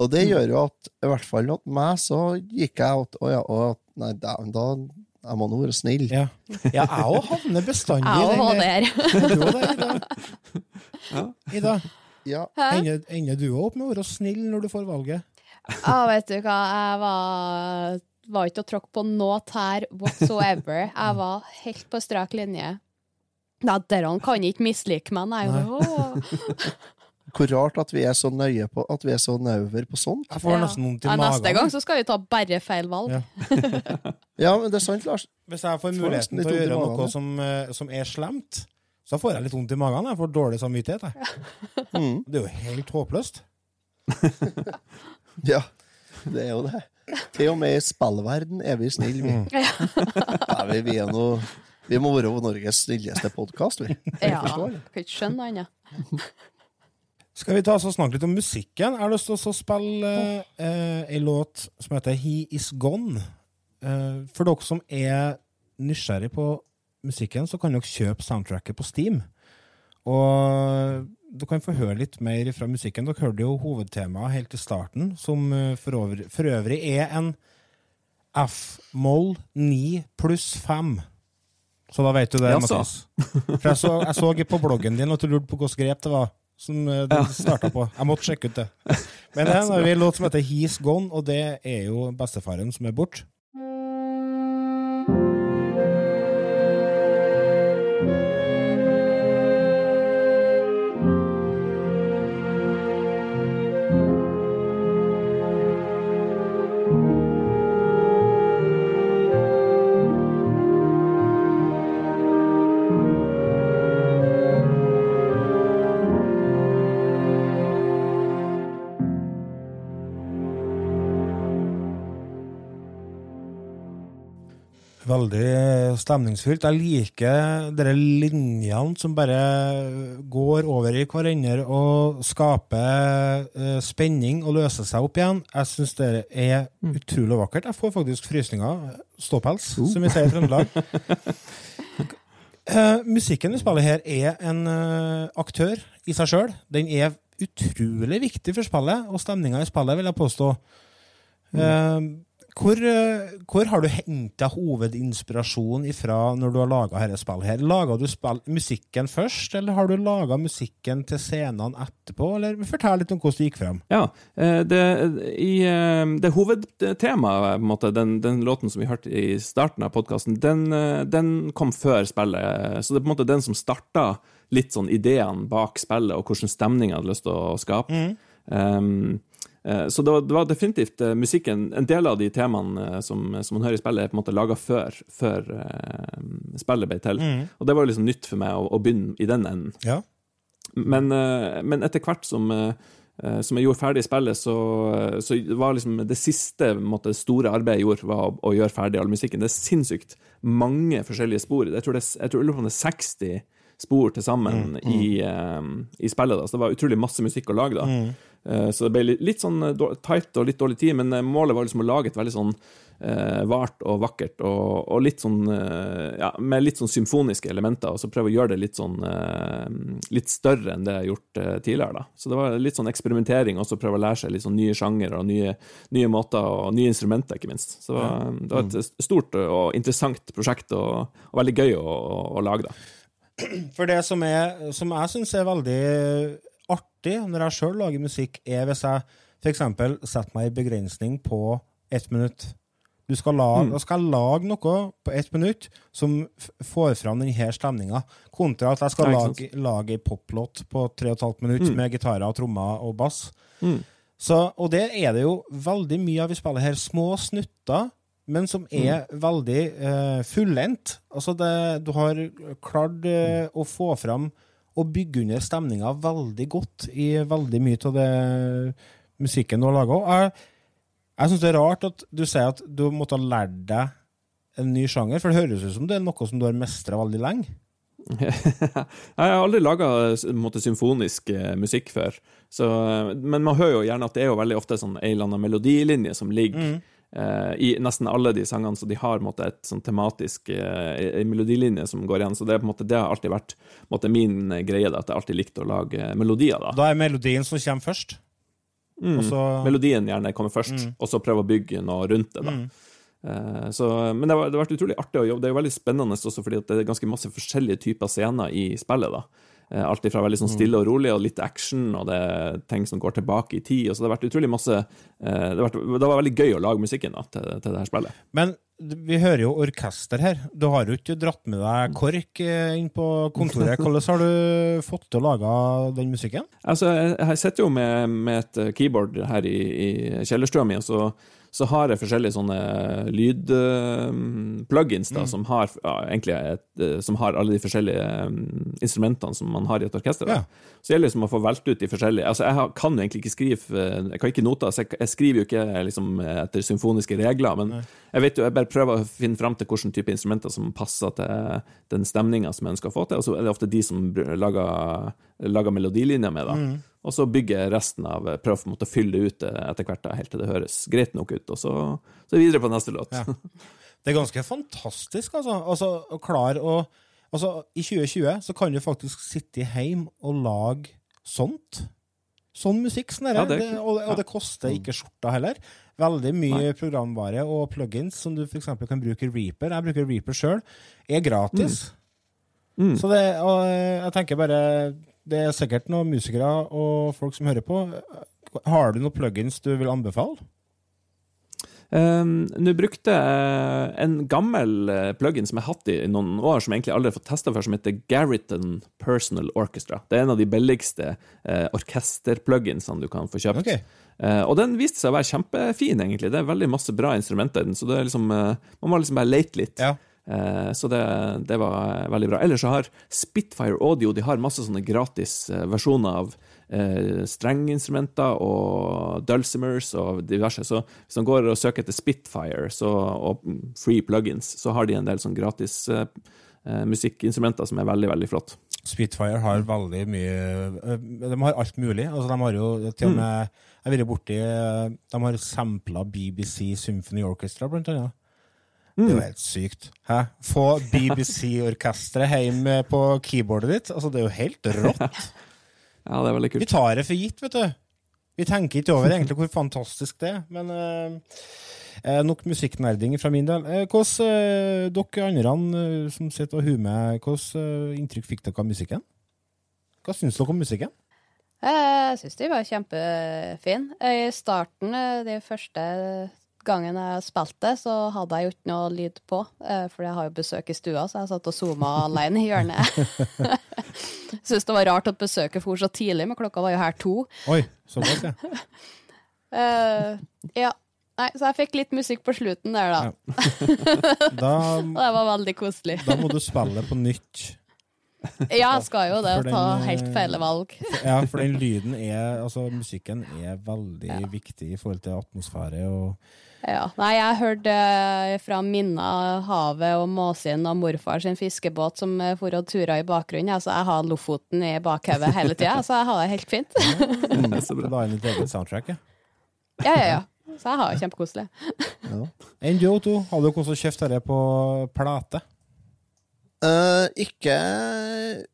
Og det gjør jo at, i hvert fall hos meg, så gikk jeg at Å ja, å, nei, dæven, da Jeg må nå være snill. Ja, ja jeg òg havner bestandig Jeg i Ida. Ja. Ender, ender du òg opp med å være snill når du får valget? Ja, vet du hva, jeg var, var ikke å tråkke på noe tær whatsoever. Jeg var helt på strak linje. Ja, dere kan ikke mislike meg, nei. Nei. Hvor rart at vi er så nøye på At vi er så nauver på sånt. Jeg får Ja. nesten vondt i Ja, neste magen. gang så skal vi ta bare feil valg. Ja. Ja, men det er sant, Lars. Hvis jeg får muligheten til å gjøre noe magen, som, eh, som er slemt, så får jeg litt vondt i magen. Jeg får dårlig samvittighet. Jeg. Mm. Det er jo helt håpløst. Ja, det er jo det. Til og med i spillverden er vi snille, vi. Ja, vi, vi, er noe, vi må være Norges snilleste podkast, vi. Ja, kan ikke skjønne det annet. Skal vi ta oss og snakke litt om musikken? Jeg har lyst til å spille eh, en låt som heter He Is Gone. Eh, for dere som er nysgjerrig på musikken, så kan dere kjøpe soundtracket på Steam. Og dere kan få høre litt mer fra musikken. Dere hørte jo hovedtemaet helt i starten, som eh, for øvrig, for øvrig er en F-moll 9 pluss 5. Så da vet du det, Jaså. Mathias. For jeg så, jeg så på bloggen din at du lurte på hvilket grep det var som det du starta på. Jeg måtte sjekke ut det. Men det er en låt som heter He's Gone, og det er jo bestefaren som er borte. Veldig stemningsfylt. Jeg liker dere linjene som bare går over i hverandre og skaper eh, spenning og løser seg opp igjen. Jeg syns det er utrolig vakkert. Jeg får faktisk frysninger. Ståpels, som vi sier i Trøndelag. Eh, musikken vi spiller her, er en eh, aktør i seg sjøl. Den er utrolig viktig for spillet, og stemninga i spillet, vil jeg påstå. Eh, hvor, eh, hvor har du henta hovedinspirasjonen ifra når du har laga dette spillet? her? Laga du spill, musikken først, eller har du laga musikken til scenene etterpå? Eller Fortell litt om hvordan det gikk frem. Ja, eh, det, i, eh, det hovedtemaet, måte, den, den låten som vi hørte i starten av podkasten, den, den kom før spillet. Så det er på en måte den som starta litt sånn ideene bak spillet, og hvordan stemning jeg hadde lyst til å skape. Um, eh, så det var, det var definitivt eh, musikken En del av de temaene eh, som, som man hører i spillet, er på en måte laga før, før eh, spillet ble til. Og det var liksom nytt for meg å, å begynne i den enden. Ja. Men, eh, men etter hvert som, eh, eh, som jeg gjorde ferdig spillet, så, så var liksom det siste måte, store arbeidet jeg gjorde, var å, å gjøre ferdig all musikken. Det er sinnssykt mange forskjellige spor. Jeg tror det, jeg tror det er 60 spor til sammen i, eh, i spillet. Da. Så det var utrolig masse musikk å lage. da. Eh, så det ble litt, sånn eh, tight og litt dårlig tid, men eh, målet var liksom å lage et veldig sånn eh, vart og vakkert, og, og litt sånn eh, ja, med litt sånn symfoniske elementer, og så prøve å gjøre det litt sånn eh, litt større enn det jeg har gjort eh, tidligere. da. Så det var litt sånn eksperimentering, og så prøve å lære seg litt sånn nye sjangere og nye, nye måter, og nye instrumenter, ikke minst. Så det var, det var et stort og interessant prosjekt, og, og veldig gøy å, å, å lage, da. For det som, er, som jeg syns er veldig artig når jeg sjøl lager musikk, er hvis jeg f.eks. setter meg en begrensning på ett minutt. Du skal lage, Mm. Da skal jeg lage noe på ett minutt som får fram denne stemninga, kontra at jeg skal lage, lage ei poplåt på tre og et halvt minutt Mm. med gitarer, trommer og bass. Mm. Så, og det er det jo veldig mye av vi spiller her små snutter, men som er veldig uh, fullendt. Altså det, du har klart eh, å få fram og bygge under stemninga veldig godt i veldig mye av det musikken du har laga. Jeg, jeg syns det er rart at du sier at du måtte ha lært deg en ny sjanger, for det høres ut som det er noe som du har mestra veldig lenge. jeg har aldri laga symfonisk eh, musikk før, så, eh, men man hører jo gjerne at det er jo veldig ofte sånn en eller annen melodilinje som ligger eh, i nesten alle de sangene, så de har på en måte, et sånn tematisk eh, en melodilinje som går igjen. Så det, på en måte, det har alltid vært måte, min eh, greie, da, at jeg alltid likte å lage melodier. da. Da er melodien som kommer først. Mm. Også... Melodien gjerne kommer først, og så prøve å bygge noe rundt det. da. Eh, Så, men det, det har vært utrolig artig å jobbe. Det er jo veldig spennende også fordi det er ganske masse forskjellige typer scener i spillet. da. Eh, Alt fra veldig sånn stille og rolig og litt action, og det er ting som går tilbake i tid. og så Det har vært utrolig masse eh, Det, har vært, det var veldig gøy å lage musikken da, til, til det her spillet. Men vi hører jo orkester her. Du har jo ikke dratt med deg KORK eh, inn på kontoret. Hvordan har du fått til å lage den musikken? Altså, jeg sitter jo med, med et keyboard her i, i kjellerstua mi, og så, så har jeg forskjellige sånne lydplugins da, som, har, ja, egentlig et, eh, som har alle de forskjellige um, instrumentene som man har i et orkester. Ja. Så det gjelder liksom å få valgt ut de forskjellige Altså, Jeg kan jo egentlig ikke skrive eh, Jeg kan ikke noter, så jeg, jeg skriver jo ikke liksom, etter symfoniske regler, men jeg vet jo, jeg bare prøver å finne fram til hvilken type instrumenter som passer til den stemninga som jeg ønsker å få til, og så er det ofte de som lager, lager melodilinjer med, da. Og så bygger resten av Prøver på en måte å fylle det ut eh, etter hvert, da, helt til det høres greit nok ut, og så, så er videre på neste låt. Ja. Det er ganske fantastisk, altså. altså å klare å Altså, i 2020 så kan du faktisk sitte hjemme og lage sånt. Sånn musikk. Sånn Ja, det det, og, og det koster ikke skjorta heller. Veldig mye programvare og plugins som du f.eks. kan bruke i Reaper. Jeg bruker Reaper sjøl. Er gratis. Mm. Så det, og jeg tenker bare Det er sikkert noen musikere og folk som hører på. Har du noen plugins du vil anbefale? Um, Nå brukte jeg en gammel eh, plugin som jeg har hatt i noen år, som jeg egentlig aldri har fått testa før, som heter Garriton Personal Orchestra. Det er en av de billigste uh, orkesterpluginsene du kan få kjøpt. Okay. Uh, og den viste seg å være kjempefin, egentlig. Det er veldig masse bra instrumenter i den, så det liksom, uh, man må liksom bare lete litt. Ja. Eh, så det, det var veldig bra. Ellers så har Spitfire Audio de har masse sånne gratis eh, versjoner av eh, strengeinstrumenter og dulcimers og diverse. Så hvis man går og søker etter Spitfire så, og free plugins, så har de en del sånn gratis eh, musikkinstrumenter som er veldig, veldig flott. Spitfire har veldig mye De har alt mulig. Altså, de har jo til og med Jeg har vært borti De har sampla BBC Symphony Orchestra, blant annet. Det er jo helt sykt. Hæ? Få BBC-orkesteret hjem på keyboardet ditt. Altså, det er jo helt rått. Ja, det er veldig kult. Vi tar det for gitt, vet du. Vi tenker ikke over egentlig hvor fantastisk det er. Men eh, nok musikknerding fra min del. Eh, hvordan, uh, dere andre uh, som sitter og humer, hvordan inntrykk fikk dere av musikken? Hva syns dere om musikken? Jeg syns de var kjempefine. I starten, eh, de første gangen jeg spilte, så hadde jeg jo ikke noe lyd på. eh, For jeg har jo besøk i stua, så jeg satt og zooma alene i hjørnet. Syns det var rart at besøket for så tidlig, men klokka var jo her to. Oi, såpass, ja. uh, ja. Nei, så jeg fikk litt musikk på slutten der, da. Da, det var veldig koselig. da må du spille på nytt. Ja, jeg skal jo det. og Ta eh, helt feil valg. Ja, for den lyden er Altså, musikken er veldig viktig i forhold til atmosfære og Ja. Nei, jeg hørte eh, fra Minna, havet og måsen og morfar sin fiskebåt som eh, for og tura i bakgrunnen. Altså, jeg har Lofoten i bakhodet hele tida, så jeg har det helt fint. Det er så bra. Da er det ditt eget soundtrack, ja. Ja, ja, ja. Så jeg har det kjempekoselig. Enn du, Otto? Har dere også kjøpt dette på plate? Eh, ikke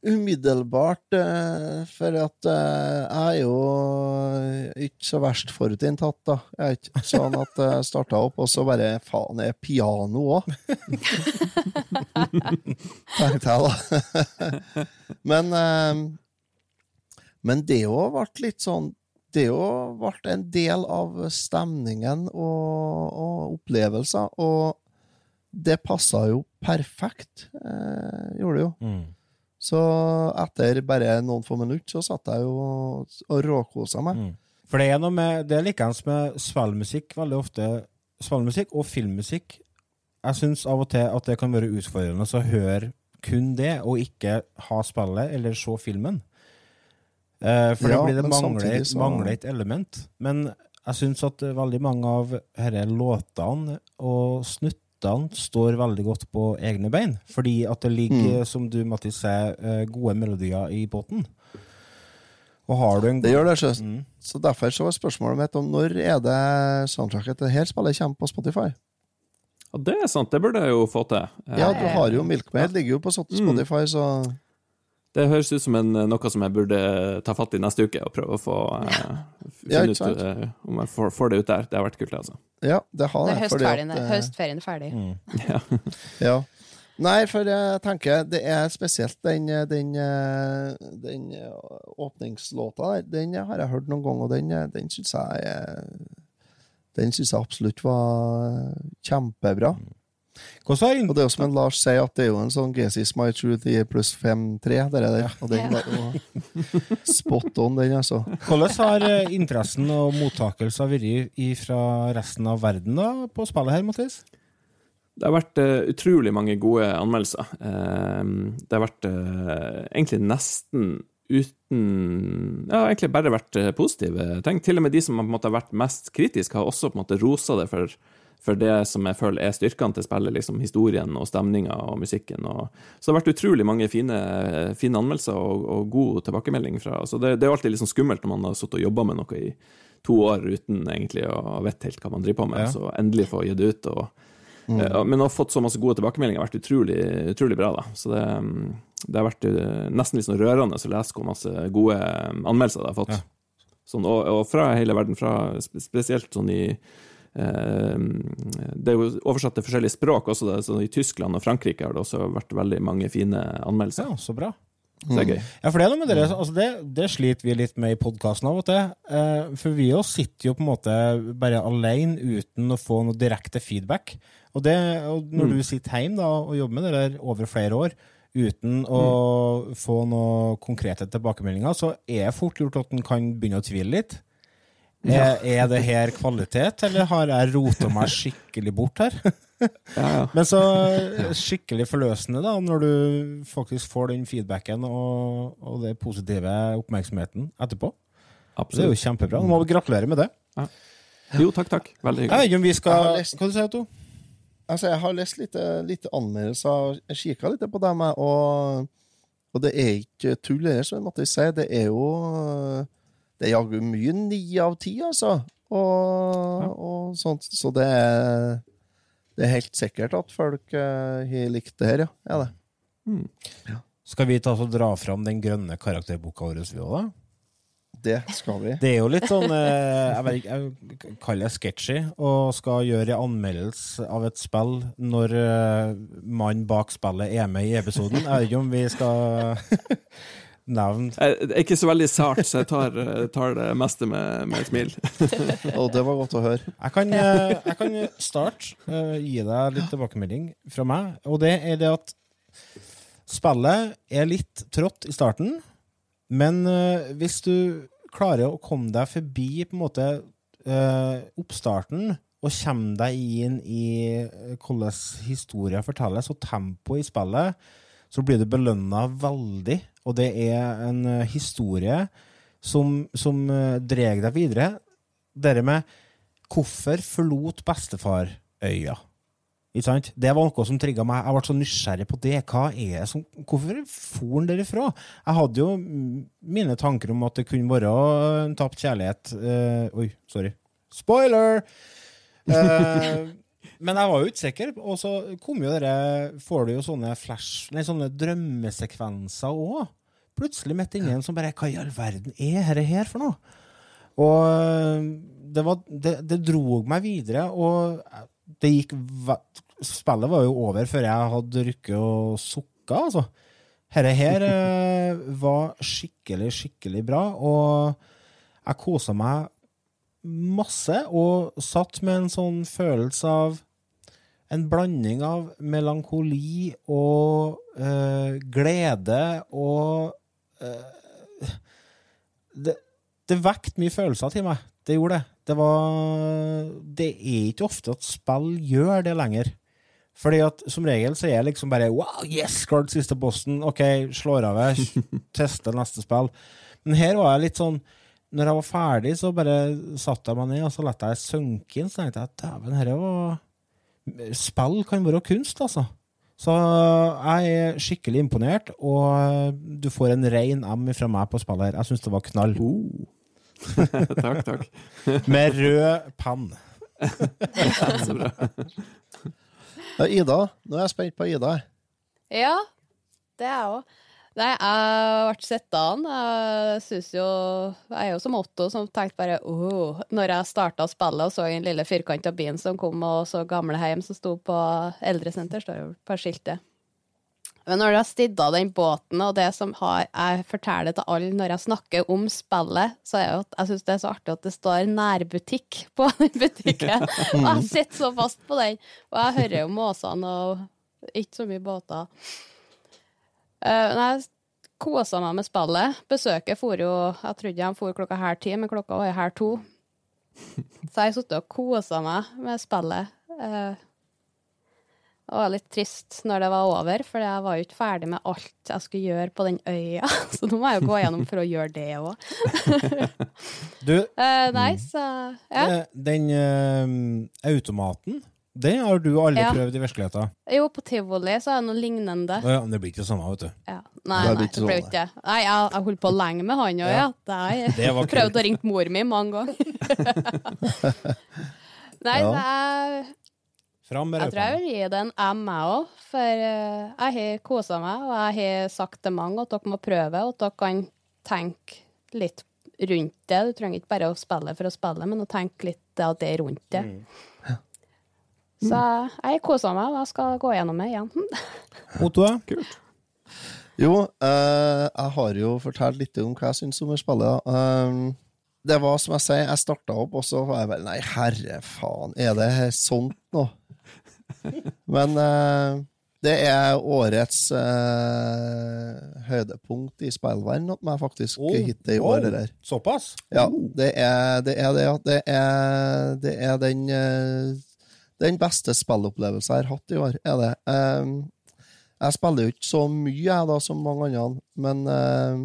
umiddelbart, uh, for at uh, jeg er jo ikke så verst forutinntatt, da. Jeg er ikke sånn at jeg starta opp, og så bare faen, er piano òg? Tenkte jeg, da. men Men det òg ble litt sånn Det òg ble en del av stemningen og, og opplevelser, og det passa jo perfekt, eh, gjorde det jo. Mm. Så etter bare noen få minutter så satt jeg jo og- råkosa meg. Mm. For det er noe med Det er likeens med svellmusikk veldig ofte. Svellmusikk og filmmusikk. Jeg syns av og til at det kan være utfordrende å høre kun det, og ikke ha spillet eller se filmen. Eh, for Ja, da blir det mangler, så- mangler et element. Men jeg syns at veldig mange av disse låtene og snuttene står veldig godt på egne bein. Fordi at det ligger, Mm. som du Mattis sier, eh, gode melodier i båten. Og har du en Det gjør det, sjø. Mm. Så derfor så var spørsmålet mitt om når er det soundtracket til dette spillet kommer på Spotify? Ja, det er sant, det burde jeg jo få til. Ja, du har jo Milkmaid, ligger jo på Spotify, så Det høres ut som en, noe som jeg burde ta fatt i neste uke og prøve å få uh, finne ja, ut eh, om jeg får, får det ut der. Det har vært kult, altså. ja, det har det. at, høstferien, eh, høstferien er ferdig. Mm. Ja. Nei, for jeg tenker det er spesielt den, den, eh, den eh, åpningslåta der. Den har jeg hørt noen ganger, og den, eh, den syns jeg er- Den syns jeg absolutt var kjempebra. Hvordan har Og det er jo som en Lars sier, at det er jo en sånn GC My Truth i pluss 5-3, det der. Og den var jo spot on, den, altså. Hvordan har eh, interessen og mottakelsen vært fra resten av verden da, på spillet her, Mattis? Det har vært uh, utrolig mange gode anmeldelser. Uh, det har vært uh, egentlig nesten uten Ja, egentlig bare vært positive ting. Til og med de som på en måte har vært mest kritiske, har også på en måte rosa det for, for det som jeg føler er styrkene til spillet, liksom historien og stemninga og musikken. Og, så det har vært utrolig mange fine, fine anmeldelser og, og god tilbakemelding fra Så det, det er jo alltid sånn skummelt når man har sittet og jobba med noe i to år uten egentlig å vite helt hva man driver på med, Ja. så endelig få gitt det ut. og Eh, Men å ha fått så masse gode tilbakemeldinger har vært utrolig, utrolig bra. da. Så det, mm, det har vært eh, nesten litt sånn rørende å lese hvor masse gode eh, anmeldelser det har fått. Ja. Sånn, og, og fra hele verden, fra spesielt sånn i Det er jo oversatt til forskjellige språk også, så i Tyskland og Frankrike har det også vært veldig mange fine anmeldelser. Ja, så bra. Så det er gøy. Ja, for det er noe med dere, altså det, det sliter vi litt med i podkasten av og til. Eh, for vi også sitter jo på en måte bare alene uten å få noe direkte feedback. Og, det, og når du sitter hjemme da, og jobber med det der over flere år uten å få noe konkrete tilbakemeldinger, så er det fort gjort at en kan begynne å tvile litt. Er, er det her kvalitet, eller har jeg rota meg skikkelig bort her? Ja, ja. Men så skikkelig forløsende, da, når du faktisk får den feedbacken og, og den positive oppmerksomheten etterpå. Det er jo kjempebra. Nå må vi gratulere med det. Jo, takk, takk. Veldig hyggelig. Ja, vi skal lest- Hva du sier du? Altså, jeg har lest litt, litt anmeldelser, jeg kikka litt på dem, og, og det er ikke tull, det, som jeg måtte si. Det er jo Det er jaggu mye ni av ti, altså. Og, og sånt. Så det er Det er helt sikkert at folk har uh, likt det her, ja. Er det. Skal vi ta oss og dra fram den grønne karakterboka vår, vi òg, da? Det skal vi. Det er jo litt sånn eh, Jeg, vet ikke, jeg kaller det sketchy og skal gjøre en anmeldelse av et spill når eh, mannen bak spillet er med i episoden. Jeg vet ikke om vi skal nevne Jeg jeg er ikke så veldig sart, så jeg tar, eh, tar det meste med, med et smil. Og det var godt å høre. Jeg kan, eh, jeg kan starte, eh, gi deg litt tilbakemelding fra meg. Og det er det at spillet er litt trått i starten, men eh, hvis du klarer å komme deg forbi på en måte eh, oppstarten og kommer deg inn i eh, hvordan historien fortelles, og tempoet i spillet, så blir du belønna veldig. Og det er en eh, historie som, som uh, drar deg videre. Dette med Hvorfor forlot bestefar øya? Ikke sant? Det var noe som trigga meg. Jeg ble så nysgjerrig på det. Hva er det som, hvorfor for han derifra? Jeg hadde jo mine tanker om at det kunne være en tapt kjærlighet. Uh, oi, sorry. Spoiler! Eh, men jeg var jo ikke sikker, og så kom jo dere, får du jo sånne flash, nei, sånne drømmesekvenser òg. Plutselig midt inni en som bare Hva i all verden er dette her for noe? Og øh, det, var, det, det drog meg videre, og det gikk Spillet var jo over før jeg hadde rukket å sukke, altså. Dette her øh, var skikkelig, skikkelig bra, og jeg kosa meg masse, og satt med en sånn følelse av en blanding av melankoli og øh, glede og øh, det, det vekket mye følelser til meg. Det gjorde det. Det var Det er ikke ofte at spill gjør det lenger. Fordi at som regel så er jeg liksom bare Wow, yes, klart siste bossen. OK, slår av jeg, tester neste spill. Men her var jeg litt sånn Når jeg var ferdig, så bare satte jeg meg ned og så lot jeg synke inn. Så tenkte jeg dæven, dette var Spill kan være kunst, altså. Så jeg er skikkelig imponert, og du får en rein M fra meg på spillet her. Jeg syns det var knall. takk, takk. Med rød penn. Så bra. Ida, nå er jeg spent på Ida. Ja, det er jeg òg. Nei, jeg ble sittende. Jeg synes jo Jeg er jo som Otto som tenkte bare åh, Når jeg starta spillet og så den lille firkanta bilen som kom og så gamlehjem som sto på eldresenter, står jo på skiltet. Men når har stidda den båten, og det som har, jeg forteller til alle når jeg snakker om spillet, så er jo at jeg syns det er så artig at det står nærbutikk på den butikken. Og jeg sitter så fast på den. Og jeg hører jo måsene og ikke så mye båter. Uh, nei, jeg kosa meg med spillet. Besøket for jo Jeg trodde de for klokka her ti, men klokka var halv to. Så jeg har sittet og kosa meg med spillet. Eh, det var litt trist når det var over, for jeg var jo ikke ferdig med alt jeg skulle gjøre på den øya. Så nå må jeg jo gå gjennom for å gjøre det òg. Du, nei, så ja. eh, den uh, automaten, den har du aldri Ja. prøvd i virkeligheten. Jo, på tivoli så er det noe lignende. Ja, men det blir ikke det samme, vet du. Ja. Nei, Det nei, det ble sånn, ikke det. Nei, jeg, jeg holdt på lenge med han òg, ja. Det var prøvde å ringe mor mi mange ganger. Nei, Ja. jeg Fram med Jeg tror jeg vil gi det en M, jeg òg. For eh, jeg har kosa meg, og jeg har sagt til mange at dere må prøve, og at dere kan tenke litt rundt det. Du trenger ikke bare å spille for å spille, men å tenke litt at det er rundt det. Så jeg kosa meg, og jeg skal gå gjennom det igjen. Otto? Kult. Jo, eh, jeg har jo fortalt litt om hva jeg syns om det spillet. Um, det var som jeg sier, jeg starta opp, og så var jeg vel Nei, herre faen, er det sånt nå? Men eh, Det er årets eh, høydepunkt i spillverden at meg, faktisk, Oh, hittil i år. det der. Såpass? Ja, det er det. Er det, ja. det, er, det er den eh, Den beste spillopplevelsen jeg har hatt i år, er det. Um, jeg spiller jo ikke så mye, jeg, da, som mange andre, men eh,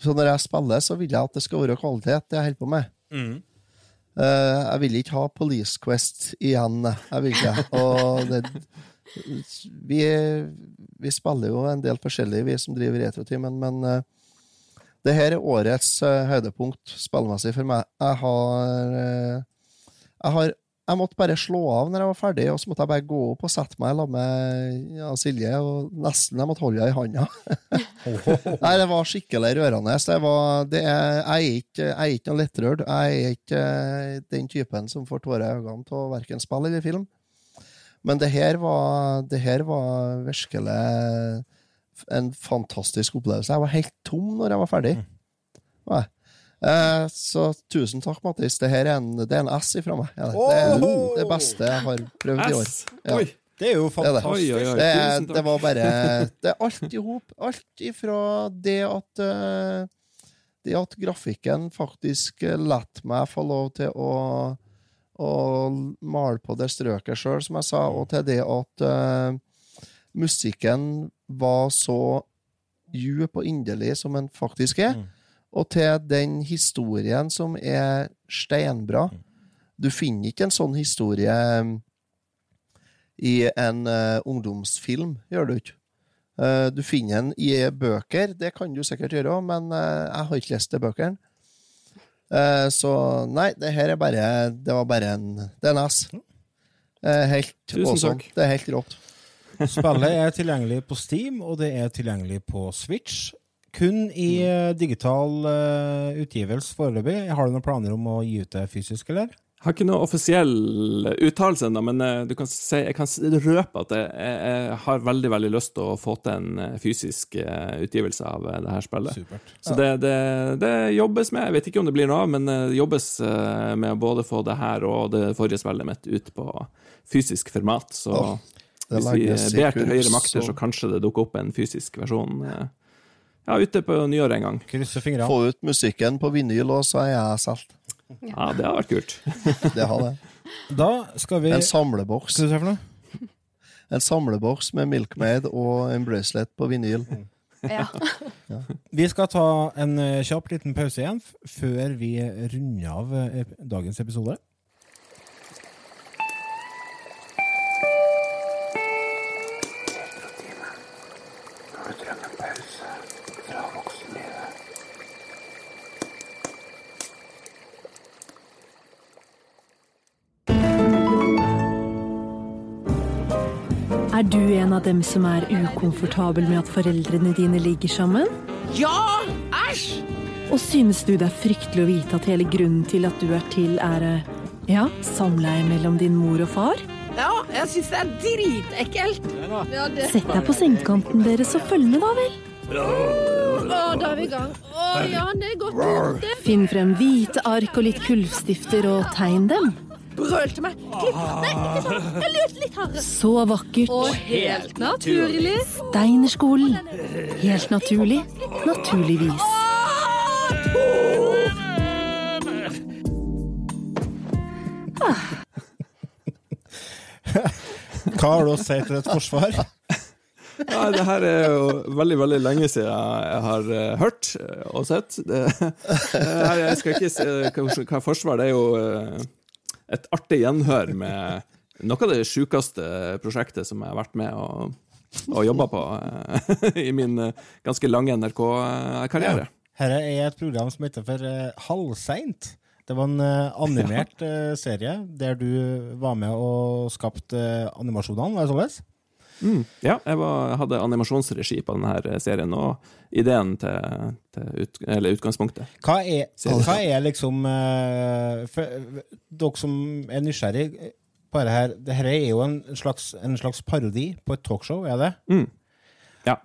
Så når jeg spiller, så vil jeg at det skal være kvalitet, det jeg holder på med. Mm. Eh, jeg vil ikke ha Police Quest igjen. Jeg vil ikke. Og det, vi, vi spiller jo en del forskjellig, vi som driver Retrotimen, men uh, det her er årets uh, høydepunkt spillmessig for meg. Jeg har, uh, jeg har Jeg måtte bare slå av når jeg var ferdig, og så måtte jeg bare gå opp og sette meg sammen med ja, Silje, og nesten jeg måtte holde henne i handa. Nei, det var skikkelig rørende. Det var, det er, jeg, er ikke, jeg ikke noe lettrørt. Jeg er ikke eh, den typen som får tårer i øynene av verken spill eller film. Men det her var, det her var virkelig en fantastisk opplevelse. Jeg var helt tom når jeg var ferdig. Nei. Eh, så tusen takk, Mattis. Det her er en, det er en S ifra meg. Ja, det er det beste jeg har prøvd i år. Ja. Oi. Det er jo Det det. fantastisk. Oi, oi, oi. Det, er, det var bare Det er alt i hop. Alt ifra det at eh, Det at grafikken faktisk lar meg få lov til å å male på det strøket sjøl, som jeg sa, og til det at uh, musikken var så djup og inderlig som den faktisk er, Mm. Og til den historien som er steinbra. Du finner ikke en sånn historie i en uh, ungdomsfilm, gjør du ikke. Uh, du finner den i bøker, det kan du sikkert gjøre òg, men uh, jeg har ikke lest de bøkene. Eh, så nei, det her er bare Det var bare en Det er en S. Eh, helt awesome. Det er helt rått. Spillet er tilgjengelig på Steam, og det er tilgjengelig på Switch. Kun i eh, digital uh, utgivelse foreløpig. Har du noen planer om å gi ut det fysisk, eller? Jeg har ikke noen offisiell uttalelse ennå, men uh, du kan si, jeg kan røpe at jeg, jeg, har veldig veldig lyst til å få til en eh, fysisk uh, utgivelse av eh, det her spillet. Supert. Så det, det, det jobbes med. Jeg vet ikke om det blir noe av, men eh, det jobbes eh, med å både få det her og det forrige spillet mitt ut på fysisk format. Så oh, hvis vi ber til høyere makter, så- så kanskje det dukker opp en fysisk versjon eh, ja, ute på nyåret en gang. Fingrene. Få ut musikken på vinyl, og så er jeg solgt. Ja, det har vært kult. Det har det. Da skal vi En samleboks. Hva skal du si for noe? En samleboks med Milkmaid og en bracelet på vinyl. Ja. Vi skal ta en eh, kjapp liten pause igjen f før vi runder av eh, dagens episode. Er du en av dem som er ukomfortabel med at foreldrene dine ligger sammen? Ja! Æsj! Og synes du det er fryktelig å vite at hele grunnen til at du er til, er eh, ja, samleie mellom din mor og far? Ja, jeg syns det er dritekkelt. Ja, det. Sett deg på sengekanten deres og følg med, da vel. Å, da er vi i gang. Å ja, det er godt. Det Finn frem hvite ark og litt kullstifter og tegn dem. Brøl til meg. Klipp. Nei, ikke sånn. Jeg lurte litt hardere. Så vakkert. Og helt naturlig. Steinerskolen. Helt naturlig. Naturligvis. Hva har du å si til et forsvar? Ja, det her er jo veldig, veldig lenge siden jeg har eh, hørt eh, og sett. Det, her, jeg skal ikke si hva- hva forsvar, det er jo eh, et artig gjenhør med noe av det sjukeste prosjektet som jeg har vært med og, og jobba på eh, i min eh, ganske lange NRK-karriere. Dette er et program som heter for uh, Halvseint. Det var en animert eh, serie der du var med og skapte animasjonene, var det sånn? Mm, ja, jeg var, hadde animasjonsregi på denne serien, og ideen til, til ut, eller utgangspunktet. Hva er, hva er liksom eh, for, Dere som er nysgjerrig på dette her, dette er jo en slags, en slags parodi på et talkshow, er det? Mm. Ja.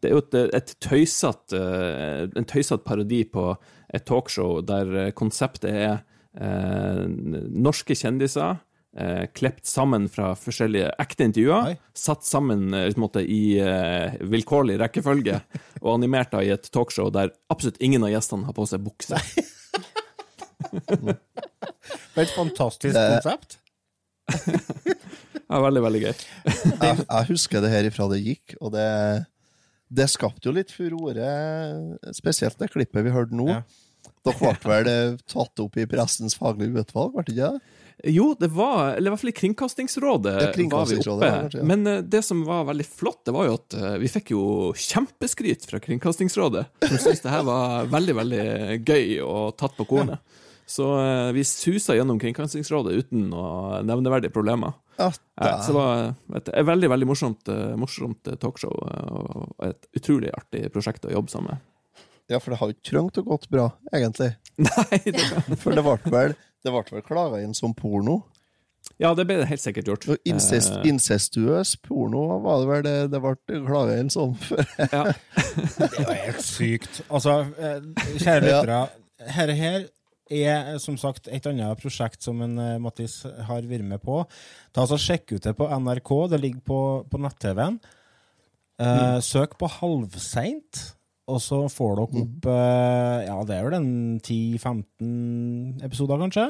Det er jo et, et tøysete, eh, en tøysete parodi på et talkshow der eh, konseptet er eh, norske kjendiser eh, klept sammen fra forskjellige ekte intervjuer, Nei. satt sammen eh, en måte, i eh, vilkårlig rekkefølge, og animert da i et talkshow der absolutt ingen av gjestene har på seg bukse. Det er et fantastisk Det- konsept. Ja, veldig, veldig gøy. Jeg, jeg husker det her ifra det gikk, og det, det skapte jo litt furore, spesielt det klippet vi hørte nå. Ja. Dere ble vel tatt opp i pressens faglige utvalg, ble det ikke det? Jo, det var Eller i hvert fall i Kringkastingsrådet, Ja, Kringkastingsrådet, var vi oppe. ja. Men eh, det som var veldig flott, det var jo at eh, vi fikk jo kjempeskryt fra Kringkastingsrådet. Som syntes det her var veldig, veldig gøy og tatt på kornet. Så eh, vi susa gjennom Kringkastingsrådet uten noe nevneverdige problemer. Ja, Ja, så det var et, et veldig veldig morsomt, morsomt talkshow og et utrolig artig prosjekt å jobbe sammen med. ja, for det har jo ikke trengt å gått bra, egentlig. Nei, det kan... For det ble vel, det ble vel klaga inn som porno. Ja, det ble det helt sikkert gjort. Incest, Eh, incestuøs porno var det vel det det ble klaga inn som. før. ja. Det er helt sykt. Altså, eh, kjære lyttere. Ja. her er eh, som sagt et annet prosjekt som en uh, Mattis har vært med på. Ta altså Sjekk ut det på NRK. Det ligger på, på nett-TV-en. Eh, Søk på Halvseint, og så får dere opp eh, Ja, det er vel en 10-15 episoder, kanskje?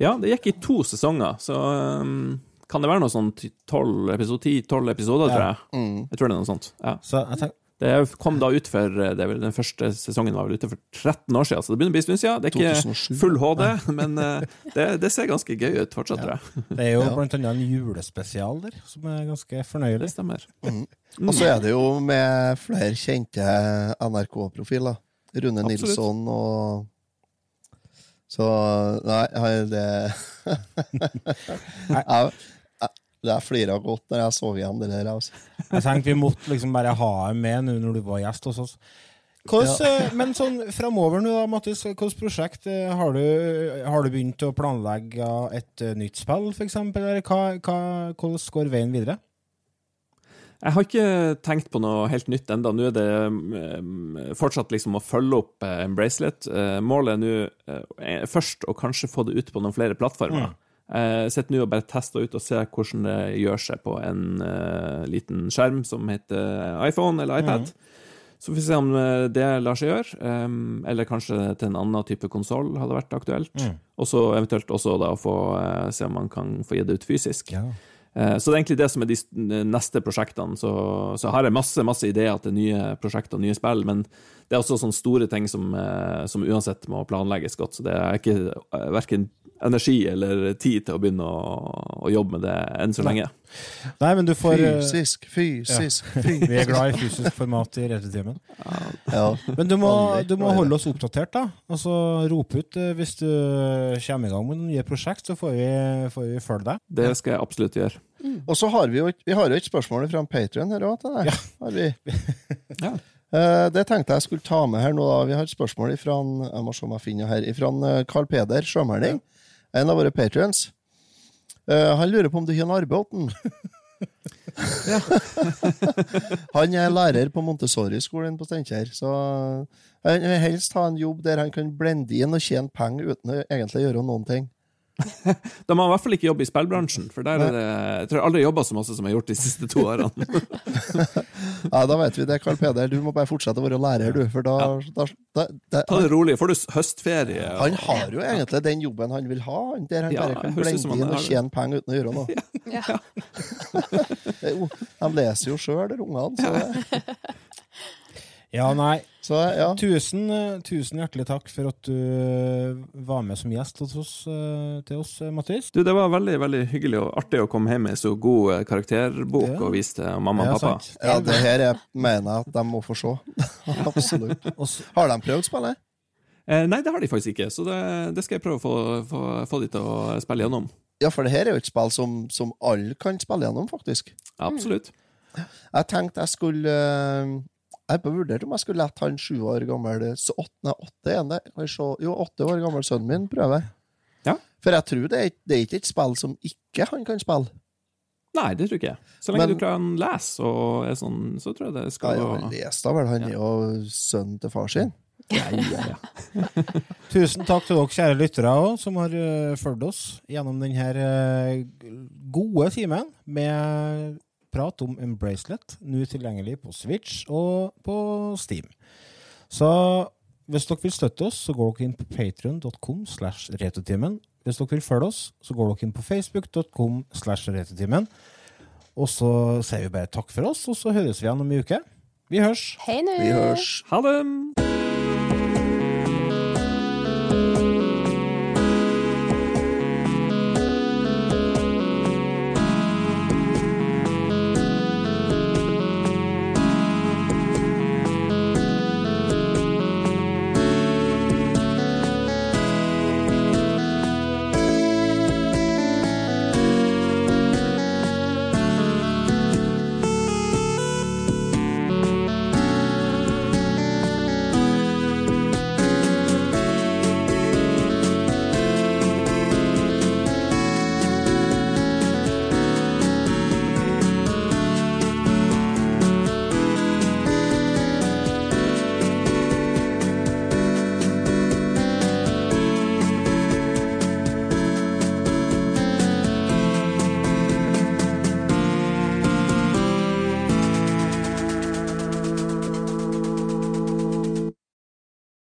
Ja, det gikk i to sesonger, så um, kan det være noe sånn 12 episoder, 10-12 episoder, tror jeg. Mm. Jeg tror det er noe sånt. Ja. Så jeg tenk, Det kom da ut for det er vel, Den første sesongen var vel ute for 13 år siden, så det begynner å bli en stund siden. Det er ikke 2007. full HD, men eh, det, det ser ganske gøy ut fortsatt, tror jeg. det er jo Ja. blant annet en julespesial der, som er ganske fornøyelig. Det stemmer. stemmer. Og så er det jo med flere kjente NRK-profiler. Rune Absolutt. Nilsson og Så Nei, det jeg, jeg, flere flira godt når jeg så igjen det der. Altså. Jeg tenkte vi måtte liksom bare ha deg med nå når du var gjest hos oss. Hvordan, ja. Men sånn framover nå, da, Mattis, hvilket prosjekt eh, har du, har du begynt å planlegge et eh, nytt spill, f.eks.? Eller hva, hva, hvordan går veien videre? Jeg har ikke tenkt på noe helt nytt enda. Nå er det fortsatt liksom å følge opp Embracelet. en bracelet. Eh, målet er nå eh, er først å kanskje få det ut på noen flere plattformer. Jeg sitter nå og bare tester ut og ser hvordan det gjør seg på en uh, liten skjerm som heter iPhone eller iPad. Så får vi se om eh, det lar seg gjøre. Um, eller kanskje til en annen type konsoll hadde vært aktuelt. Og så eventuelt også da få uh, se om man kan få gi det ut fysisk. Ja. Eh, Så det er egentlig det som er de neste prosjektene. Så, så har jeg masse masse ideer til nye prosjekter og nye spill, men det er også sånne store ting som, eh, som uansett må planlegges godt. Så det er ikke eh, verken energi eller tid til å begynne å, å jobbe med det enn så lenge. Nei, men du får Fysisk, Fysisk, fysisk, Vi er glad i fysisk format i rettetimen. Ja. Men du må, du må holde oss oppdatert, da. Altså Rope ut eh, hvis du kommer i gang med noen nye prosjekt, så får vi, får vi følge deg. Det skal jeg absolutt gjøre. Og så har vi jo vi har jo et spørsmål fra Patrion her òg, til deg. Har vi. Ja. Eh, Det tenkte jeg skulle ta med her nå. da. Vi har et spørsmål fra jeg må se om jeg finner her, fra Carl Peder Sjømæling, en av våre patrions. Han lurer på om du har en arbeid han er lærer på Montessori-skolen på Steinkjer, så han vil helst ha en jobb der han kan blende inn og tjene penger uten å egentlig gjøre noen ting. Da må han i hvert fall ikke jobbe i spillbransjen, for der er det Jeg tror jeg aldri har jobba så masse som jeg har gjort de siste to årene. Ja, da vet vi det, Carl Peder. Du må bare fortsette å være lærer, du. For da, da, da, da Ta det rolig. Får du høstferie? og- Han har jo egentlig den jobben han vil ha, der han Ja, bare kan det blende inn og tjene penger uten å gjøre noe. Ja. Det jo- De leser jo sjøl, de ungene. Så, Ja, nei. så ja. Tusen, eh, tusen hjertelig takk for at du eh, var med som gjest hos oss, eh, til oss, Mathis. Du, Det var veldig veldig hyggelig og artig å komme hjem med så god karakterbok Ja. og vise til mamma og pappa. sant. ja, det her jeg mener jeg at de må få se. Absolutt. Har de prøvd spillet? Eh, nei, det har de faktisk ikke, så det, det skal jeg prøve å få, få, få de til å spille gjennom. Ja, for det her er jo et spill som, som alle kan spille gjennom, faktisk. Absolutt. Jeg tenkte jeg skulle Jeg vurderte om jeg skulle latt han sju år gammel så åtte, åtte igjen. han det? Kan. Jo, åtte år gammel sønnen min prøve. Ja. For jeg tror det er, det er ikke et spill som ikke han kan spille. Nei, det tror ikke jeg. Så lenge Men- du kan lese, og er sånn, så tror jeg det Ja, skal ja, gå han leste da vel, han er jo sønnen til far sin. ja, ja, ja. Tusen takk til dere kjære lyttere også, som har uh, fulgt oss gjennom denne uh, gode timen med prat om Embracelet, nå tilgjengelig på Switch og på Steam. Så hvis dere vil støtte oss, så går dere inn på patreon.com slash retotimen. Hvis dere vil følge oss, så går dere inn på facebook.com slash retotimen. Og så sier vi bare takk for oss, og så høres vi igjen om en uke. Vi hørs. Hei nå! Vi hørs. Ha det!